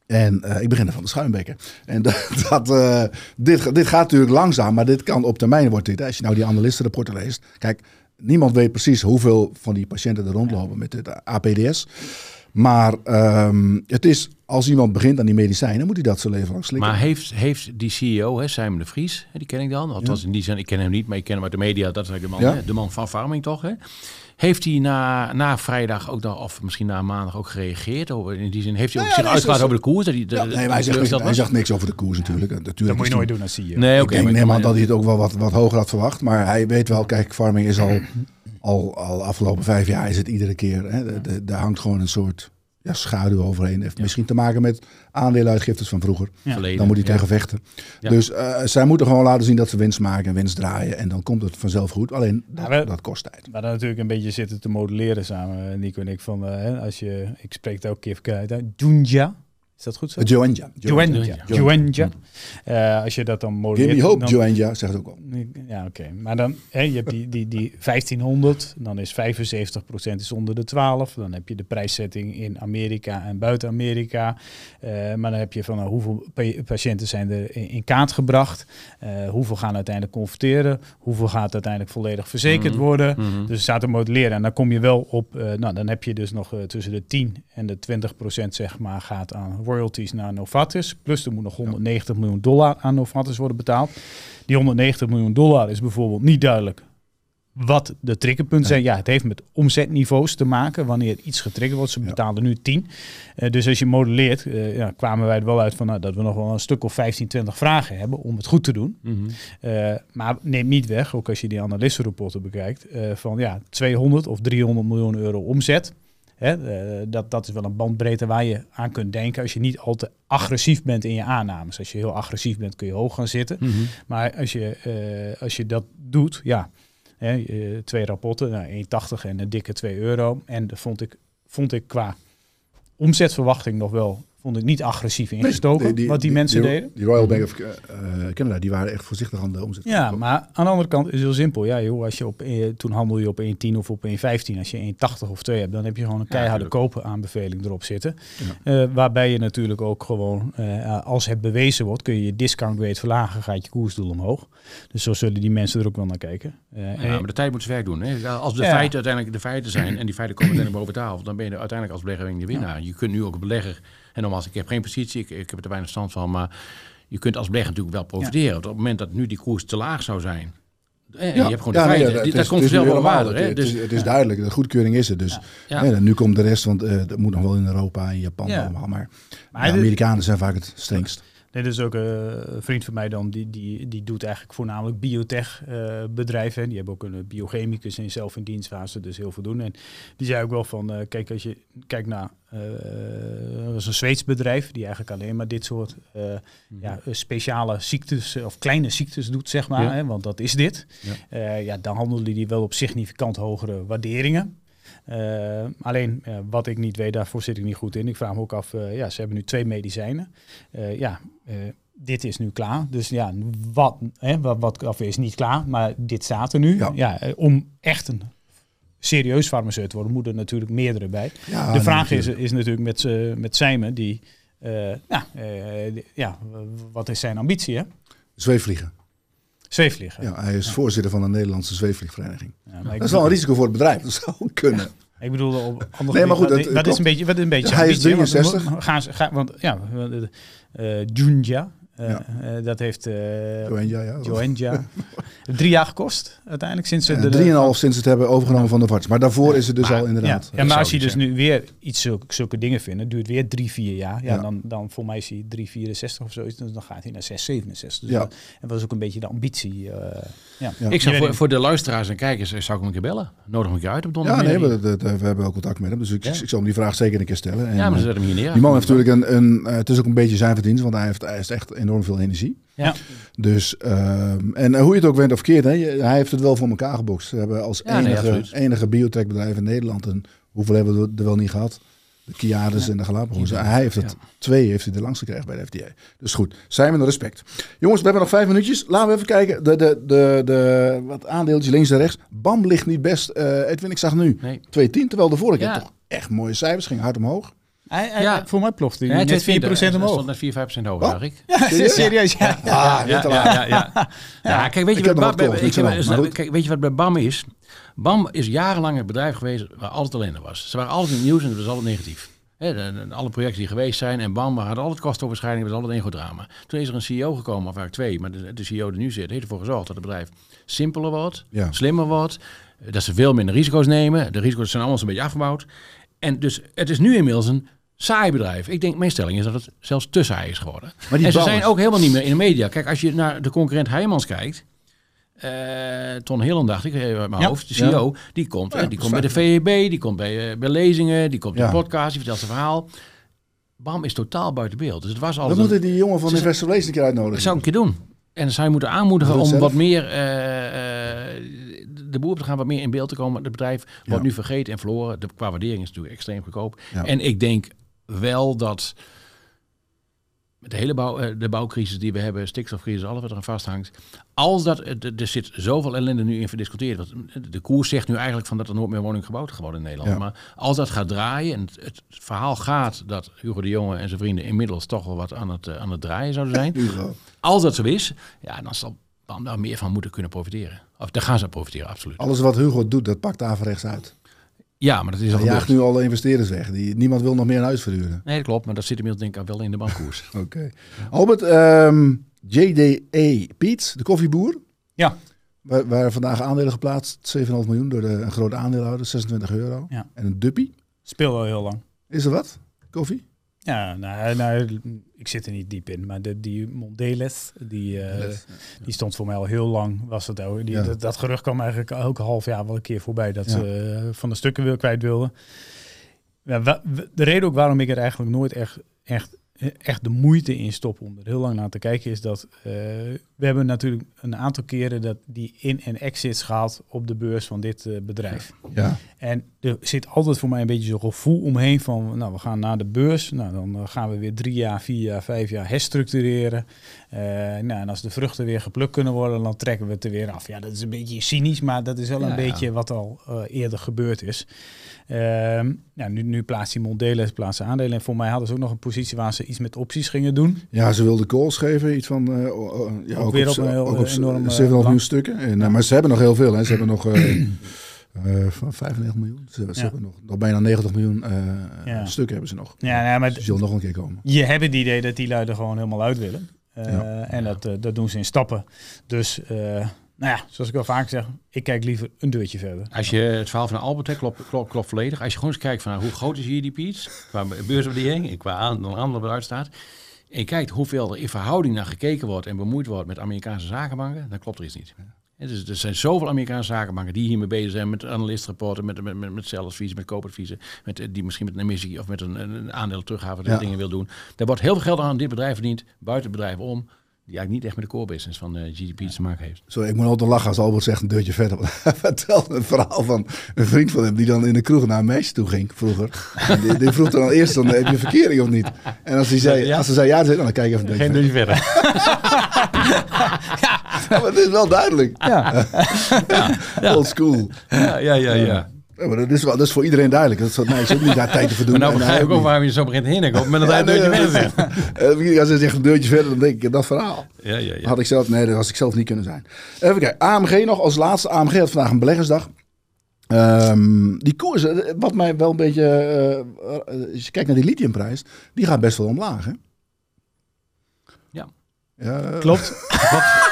En eh, ik begin er van de schuimbekken. En dat, dat, dit, dit gaat natuurlijk langzaam, maar dit kan op termijn wordt dit. hè. Als je nou die analistenrapporten leest. Kijk, niemand weet precies hoeveel van die patiënten er rondlopen met dit APDS. Maar ehm, het is, als iemand begint aan die medicijnen, moet hij dat zijn leven lang slikken.
Maar heeft, heeft die CEO, hè, Simon de Vries, hè, die ken ik dan. Althans, in die zin, ik ken hem niet, maar ik ken hem uit de media. Dat is eigenlijk de man,
Ja.
hè, de man van Farming toch? Hè? Heeft hij na, na vrijdag ook nog, of misschien na maandag ook gereageerd? Over, in die zin, heeft hij ook
Nou ja,
zich
zo-
over de koers? Dat hij,
Ja, nee,
hij
maar hij, zegt, niks- hij
was?
zegt niks over de koers natuurlijk. Natuurlijk
Dat moet je nooit doen als CEO.
Nee,
ik denk,
maar
neem aan dat hij het ook wel wat, wat hoger had verwacht. Maar hij weet wel, kijk, farming is al, al, al afgelopen vijf jaar is het iedere keer. Hè, Daar hangt gewoon een soort ja, schaduw overheen. Heeft misschien te maken met aandelenuitgiftes van vroeger.
Ja.
Verleden,
Dan moet hij
ja.
tegen vechten.
Ja.
Dus eh, zij moeten gewoon laten zien dat ze winst maken en winst draaien. En dan komt het vanzelf goed. Alleen, dat,
we-
dat kost tijd.
Maar dan natuurlijk een beetje zitten te modelleren samen, eh, Nico en ik. Van, eh, hè, als je, ik spreek het elke keer verkeerd uit. Junja. Is dat goed zo?
Joenja.
Juenja. Eh, als je dat dan
Give
modelleert.
me hope, Joanja, zegt het ook wel.
Ja, oké. Maar dan, hè, je hebt die, die, die 1500, dan is 75% is onder de 12. Dan heb je de prijszetting in Amerika en buiten Amerika. Eh, maar dan heb je van nou, hoeveel pa- patiënten zijn er in, in kaart gebracht. Eh, hoeveel gaan uiteindelijk converteren. Hoeveel gaat uiteindelijk volledig verzekerd
Mhm.
worden.
Mhm.
Dus het staat te modelleren. En dan kom je wel op, eh, nou dan heb je dus nog tussen de 10 en de 20 procent zeg maar gaat aan royalties naar Novartis. Plus er moet nog 190 miljoen dollar aan Novartis worden betaald. Die 190 miljoen dollar is bijvoorbeeld niet duidelijk wat de triggerpunten zijn. Ja, het heeft met omzetniveaus te maken. Wanneer iets getriggerd wordt, ze betalen nu 10. Uh, dus als je modelleert, uh, ja, kwamen wij er wel uit van nou, dat we nog wel een stuk of 15, 20 vragen hebben om het goed te doen. Mm -hmm. uh, maar neem niet weg, ook als je die analistenrapporten bekijkt, van ja, 200 of 300 miljoen euro omzet. Hè, dat, dat is wel een bandbreedte waar je aan kunt denken als je niet al te agressief bent in je aannames. Als je heel agressief bent kun je hoog gaan zitten. Mm -hmm. Maar als je, als je dat doet, ja, Hè, twee rapporten, nou, 1,80 en een dikke 2 euro. En dat vond ik, vond ik qua omzetverwachting nog wel vond ik niet agressief ingestoken, nee, die, wat die, die mensen
die,
deden.
Die Royal Bank of uh, Canada, die waren echt voorzichtig aan de omzet.
Ja, maar aan de andere kant is het heel simpel. Ja, joh, als je op, eh, toen handel je op 1,10 of op 1,15. Als je 1,80 of 2 hebt, dan heb je gewoon een keiharde ja, kopenaanbeveling erop zitten. Ja. Uh, waarbij je natuurlijk ook gewoon, uh, als het bewezen wordt, kun je je discount rate verlagen, gaat je koersdoel omhoog. Dus zo zullen die mensen er ook wel naar kijken.
ja, maar de tijd moet zijn werk doen. Hè? Als de feiten uiteindelijk de feiten zijn en die feiten komen uiteindelijk boven tafel, dan ben je uiteindelijk als belegger de winnaar. Je kunt nu ook belegger en nogmaals, ik heb geen positie, ik, ik heb er weinig stand van, maar je kunt als belegger natuurlijk wel profiteren. Ja. Op het moment dat nu die koers te laag zou zijn, en ja. je hebt gewoon de ja, feiten, nee, dat, dat komt vanzelf wel waarder.
Het, dus, het is duidelijk, de goedkeuring is er. Dus ja. Nee, nu komt de rest, want uh, dat moet nog wel in Europa en Japan allemaal. Maar, maar de Amerikanen zijn vaak het strengst.
Dit is ook een vriend van mij dan, die, die, die doet eigenlijk voornamelijk biotech uh, bedrijven. Die hebben ook een biochemicus en zelf in dienstfase, dus heel veel doen. En die zei ook wel van, uh, kijk, als je kijkt naar, uh, dat is een Zweeds bedrijf, die eigenlijk alleen maar dit soort mm. ja, speciale ziektes of kleine ziektes doet, zeg maar. Ja. Hè, want dat is dit. Ja. ja, dan handelen die wel op significant hogere waarderingen. Uh, alleen uh, wat ik niet weet, daarvoor zit ik niet goed in. Ik vraag me ook af, uh, ja, ze hebben nu twee medicijnen. ja, dit is nu klaar. Dus ja, wat, hè, wat, wat of is niet klaar, maar dit staat er nu. Ja. ja om echt een serieus farmaceut te worden, moeten er natuurlijk meerdere bij. Ja, de vraag is, is natuurlijk met, met Simon, die, ja, ja, wat is zijn ambitie? Hè?
Zweefvliegen.
Zweefvliegen.
Ja, hij is ja. voorzitter van de Nederlandse Zweefvliegvereniging. Ja, dat is wel een risico voor het bedrijf. Dat zou kunnen.
Ik bedoel, op andere nee, maar goed, dat, dat is een beetje, wat een beetje.
Hij is 63.
Want, gaan ze, gaan, want ja, uh, Junja, ja. uh, dat heeft uh,
Joenja, ja.
Joenja. drie jaar gekost uiteindelijk sinds ze
ja, drieënhalf sinds het hebben overgenomen van de varts. Maar daarvoor ja, is het dus maar, al inderdaad.
Ja, ja maar als je dus nu weer iets zulke, zulke dingen vindt, duurt weer drie, vier jaar. Ja, Dan, dan voor mij is hij 364 of zoiets, dus dan gaat hij naar 667. Dus ja. dat, en dat was ook een beetje de ambitie.
ja. Ik zou voor, voor de luisteraars en kijkers zou ik hem een keer bellen. Nodig hem een keer uit op donderdag.
Ja, nee, we, we, we hebben ook contact met hem. Dus ik, ik zal hem die vraag zeker een keer stellen. En,
ja, maar ze zetten hem hier neer.
Die man heeft natuurlijk een, een het is ook een beetje zijn verdienst, want hij heeft, hij heeft echt enorm veel energie.
Ja.
Dus, um, en hoe je het ook went of keert, hè, hij heeft het wel voor elkaar gebokst. We hebben als ja, enige, nee, enige biotechbedrijf in Nederland, en hoeveel hebben we er wel niet gehad? De Kiades ja. en de Galapagos. Hij heeft het, twee heeft hij de langste gekregen bij de FDA. Dus goed, zijn we respect. Jongens, we hebben nog vijf minuutjes. Laten we even kijken. De, de, de, de, wat aandeeltjes links en rechts. BAM ligt niet best. Uh, Edwin, ik zag nu nee. 2,10. Terwijl de vorige keer toch echt mooie cijfers. Ging hard omhoog.
Hij, hij, ja. Voor mij ploft hij ja, net 4% omhoog. Hij
stond net 4, 5% hoger, zag ik.
Ja, serieus, ja.
Ja, ja, ja,
ja, ja. kijk, weet je, wat, ik kijk, weet je wat bij BAM is? BAM is jarenlang een bedrijf geweest waar altijd ellende was. Ze waren altijd in het nieuws en het was altijd negatief. He, de, de, alle projecten die geweest zijn en BAM, we hadden altijd kostoverschrijdingen, was altijd één groot drama. Toen is er een CEO gekomen, of eigenlijk twee, maar de, de CEO die nu zit, heeft ervoor gezorgd dat het bedrijf simpeler wordt, slimmer wordt, dat ze veel minder risico's nemen. De risico's zijn allemaal zo'n beetje afgebouwd. En dus het is nu inmiddels een saai bedrijf. Ik denk, mijn stelling is dat het zelfs te saai is geworden. Maar die en ze zijn ook helemaal niet meer in de media. Kijk, als je naar de concurrent Heijmans kijkt. Uh, Ton Hillen dacht ik, uit mijn ja, hoofd, de CEO, ja. die komt, ja, die komt bij de VEB, die komt bij, uh, bij lezingen, die komt in de podcast, die vertelt zijn verhaal. Bam is totaal buiten beeld. Dus het was al.
We moeten die jongen van de Investor Relations een keer uitnodigen.
zou een keer doen. En zou je moeten aanmoedigen om zelf. wat meer uh, de boer op te gaan, wat meer in beeld te komen. Het bedrijf wordt nu vergeten en verloren. De, qua waardering is natuurlijk extreem goedkoop. En ik denk wel dat met de hele bouw, de bouwcrisis die we hebben, stikstofcrisis, alles wat er aan vasthangt. Als dat, er zit zoveel ellende nu in verdiscuteerd. Want de koers zegt nu eigenlijk van dat er nooit meer woning gebouwd gaat worden in Nederland. Ja. Maar als dat gaat draaien, en het, het, verhaal gaat dat Hugo de Jonge en zijn vrienden inmiddels toch wel wat aan het, aan het draaien zouden zijn.
Hugo.
Als dat zo is, ja, dan zal BAM daar meer van moeten kunnen profiteren. Of daar gaan ze profiteren, absoluut.
Alles wat Hugo doet, dat pakt averechts uit.
Ja, maar dat is al
Hij jaagt nu alle investeerders weg. Die, niemand wil nog meer een huis verhuren.
Nee, dat klopt. Maar dat zit inmiddels denk ik wel in de bankkoers.
Oké. Okay. Albert, um, JDE Piet, de koffieboer.
Ja.
Waar waren vandaag aandelen geplaatst, 7,5 miljoen door de, een grote aandeelhouder, 26 euro.
Ja.
En een duppie.
Speel al heel lang.
Is er wat? Koffie?
Ja, nou, nou, ik zit er niet diep in, maar de, die Mondeles, die, uh, die stond voor mij al heel lang, was het ook. Die,
Ja.
dat, dat gerucht kwam eigenlijk ook een half jaar wel een keer voorbij, dat
Ja.
ze uh, van de stukken wil, kwijt wilden. De reden ook waarom ik er eigenlijk nooit echt, echt, echt de moeite in stop om er heel lang naar te kijken, is dat uh, we hebben natuurlijk een aantal keren dat die in- en exits gehad op de beurs van dit uh, bedrijf.
Ja.
En er zit altijd voor mij een beetje zo'n gevoel omheen van, nou, we gaan naar de beurs. Nou, dan uh, gaan we weer drie jaar, vier jaar, vijf jaar herstructureren. Uh, nou, en als de vruchten weer geplukt kunnen worden, dan trekken we het er weer af. Ja, dat is een beetje cynisch, maar dat is wel een
Ja,
beetje wat al eerder gebeurd is. Ehm nou, nu, nu plaatst die Mondelez plaatsen aandelen. En voor mij hadden ze ook nog een positie waar ze iets met opties gingen doen.
ja, ze wilden calls geven, iets van... uh, ja,
Ook weer op een heel,
ook op
eh, enorm,
7,5
eh,
miljoen stukken. En, maar ze hebben nog heel veel. Hè. Ze hebben nog uh, van 95 miljoen. Ze, hebben, ze
Ja.
hebben nog, nog bijna 90 miljoen uh,
Ja.
stukken hebben ze nog.
Ja, nou, maar
die zullen nog een keer komen.
je hebt het idee dat die lui er gewoon helemaal uit willen. Uh,
Ja.
En dat, dat doen ze in stappen. Dus, nou ja, zoals ik al vaak zeg, ik kijk liever een deurtje verder.
Als je het verhaal van Albert hè, klopt, klopt, volledig. Als je gewoon eens kijkt van nou, hoe groot is GDP iets, qua beurswaardering en qua aan, aandeel eruit staat. En je kijkt hoeveel er in verhouding naar gekeken wordt en bemoeid wordt met Amerikaanse zakenbanken, dan klopt er iets niet. Ja, dus er zijn zoveel Amerikaanse zakenbanken die hiermee bezig zijn met analistrapporten, met, met, met, met zelfadviezen, met koopadviezen, met, eh, die misschien met een emissie of met een, een aandeel terughalen
Ja.
dingen wil doen. Er wordt heel veel geld aan dit bedrijf verdiend, buiten het bedrijf om, die eigenlijk niet echt met de core business van uh, GDP te maken heeft.
Sorry, ik moet altijd lachen als Albert zegt een deurtje verder. Hij vertelde een verhaal van een vriend van hem die dan in de kroeg naar een meisje toe ging vroeger. En die, die vroeg dan eerst dan, heb je verkering of niet? En als, hij zei,
Ja.
als ze zei ja, dan zei hij, dan kijk even een deurtje verder.
verder.
Ja, maar het is wel duidelijk.
Ja,
Old school.
ja, ja, ja. ja.
Ja, maar dat is, wel, dat is voor iedereen duidelijk. Dat soort meisjes ook niet daar tijd te verdoen.
Maar nou begrijp ik ook
niet.
waarom je zo begint komen. Met dat
Ja,
hij een
nee,
deurtje verder zegt.
Eh, Als hij zegt een deurtje verder, dan denk ik dat verhaal.
Ja, ja, ja.
Had ik zelf, nee, dat was ik zelf niet kunnen zijn. Even kijken, AMG nog als laatste. AMG had vandaag een beleggersdag. Ehm, die koers, eh, wat mij wel een beetje, eh, eh, als je kijkt naar die lithiumprijs, die gaat best wel omlaag, hè?
Ja.
Ja, eh,
klopt.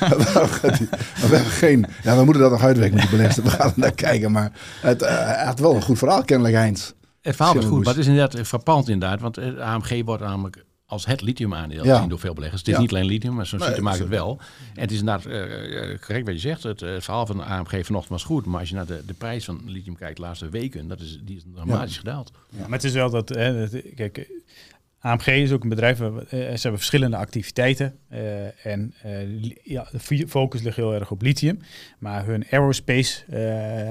we hebben geen, ja, we moeten dat nog uitwerken met die beleggers. We gaan er naar kijken, maar het, eh, hij had wel een goed verhaal, kennelijk Heinz.
Het verhaal is goed, maar het is inderdaad eh, frappant inderdaad. Want eh, AMG wordt namelijk als het lithiumaandeel
Ja.
gezien door veel beleggers. Het is
Ja.
niet alleen lithium, maar zo'n
Nee,
ziet maakt het wel. En het is inderdaad eh, eh, correct wat je zegt. Het, eh, het verhaal van AMG vanochtend was goed. Maar als je naar de, de prijs van lithium kijkt de laatste weken, dat is, die is dramatisch gedaald.
Ja, maar het is wel dat, hè, dat- kijk, eh, AMG is ook een bedrijf, waar we- eh, ze hebben verschillende activiteiten. eh, en eh, ja, de focus ligt heel erg op lithium. Maar hun aerospace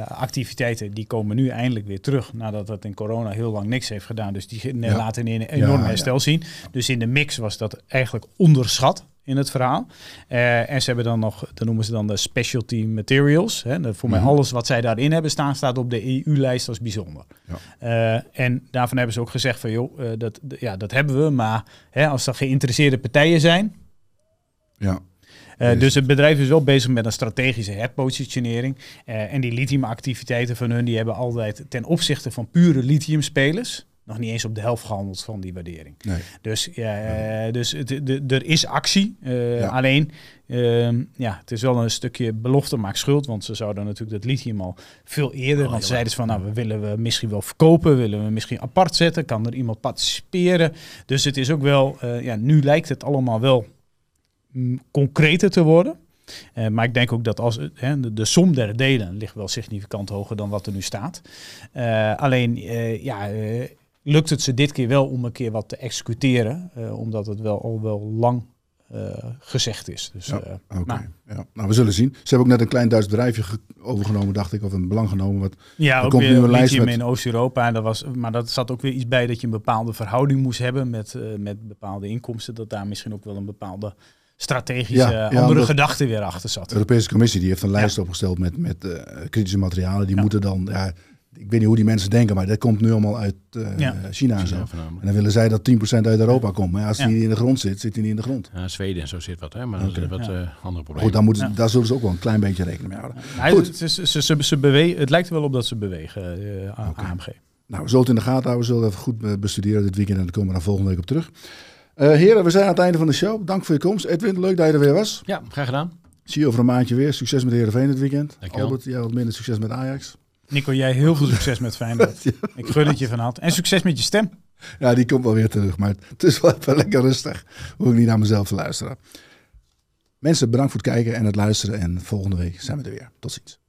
activiteiten, die komen nu eindelijk weer terug. Nadat dat in corona heel lang niks heeft gedaan. Dus die
Ja.
laten een enorm
Ja,
herstel zien. Dus in de mix was dat eigenlijk onderschat in het verhaal. Eh, en ze hebben dan nog, dat noemen ze dan de specialty materials. Hè. Dat Voor
Mhm.
mij alles wat zij daarin hebben staan, staat op de EU-lijst als bijzonder.
Ja.
Eh, en daarvan hebben ze ook gezegd van, joh, eh, dat, ja, dat hebben we. Maar hè, als er geïnteresseerde partijen zijn...
Ja.
dus het bedrijf is wel bezig met een strategische herpositionering. Eh, en die lithiumactiviteiten van hun, die hebben altijd ten opzichte van pure lithiumspelers... nog niet eens op de helft gehandeld van die waardering.
Nee.
Dus, ja, eh, dus het, de, er is actie. eh,
Ja.
Alleen, ehm, ja, het is wel een stukje belofte maakt schuld. Want ze zouden natuurlijk dat lithium al veel eerder.
Al
want ze zeiden ze van, nou, we willen we misschien wel verkopen. Willen we misschien apart zetten. Kan er iemand participeren? Dus het is ook wel, eh, ja, nu lijkt het allemaal wel mm, concreter te worden. Maar ik denk ook dat als, de, de som der delen ligt wel significant hoger dan wat er nu staat. Alleen, ja, lukt het ze dit keer wel om een keer wat te executeren. eh, omdat het wel al wel lang eh, gezegd is. Dus,
Ja,
eh,
Oké,
nou,
ja. nou we zullen zien. Ze hebben ook net een klein Duits bedrijfje ge- overgenomen, dacht ik, of een belang genomen. Wat,
ja, ook
komt nu
weer
een lijst met-
in Oost-Europa. En dat was, maar dat zat ook weer iets bij dat je een bepaalde verhouding moest hebben met, met bepaalde inkomsten. Dat daar misschien ook wel een bepaalde strategische
Ja,
andere gedachte weer achter zat.
De Europese Commissie die heeft een lijst opgesteld met, met kritische materialen. Die moeten dan, ja, ik weet niet hoe die mensen denken, maar dat komt nu allemaal uit eh,
Ja.
China en zo. En dan willen zij dat 10% uit Europa komt. Maar ja, als
Ja.
die in de grond zit, zit die niet in de grond.
Ja, Zweden en zo zit wat, hè, maar dat is wat
Ja.
eh, andere problemen.
Goed, dan moeten, daar zullen ze ook wel een klein beetje rekening mee houden. Goed.
Het, is- ze, ze, ze bewegen, het lijkt er wel op dat ze bewegen, eh, A-
Oké.
AMG.
Nou, we zullen het in de gaten houden. We zullen even goed eh, bestuderen dit weekend en dan komen we daar volgende week op terug. Eh, heren, we zijn aan het einde van de show. Dank voor je komst. Edwin, leuk dat je er weer was.
Ja, graag gedaan.
Zie je over een maandje weer. Succes met Heerenveen het weekend.
Dankjewel.
Albert, jij wat minder succes met Ajax.
Nico, jij heel veel succes met Feyenoord. Ik gun het je van harte. En succes met je stem.
Ja, die komt wel weer terug. Maar het is wel even lekker rustig. Hoef ik niet naar mezelf te luisteren. Mensen, bedankt voor het kijken en het luisteren. En volgende week zijn we er weer. Tot ziens.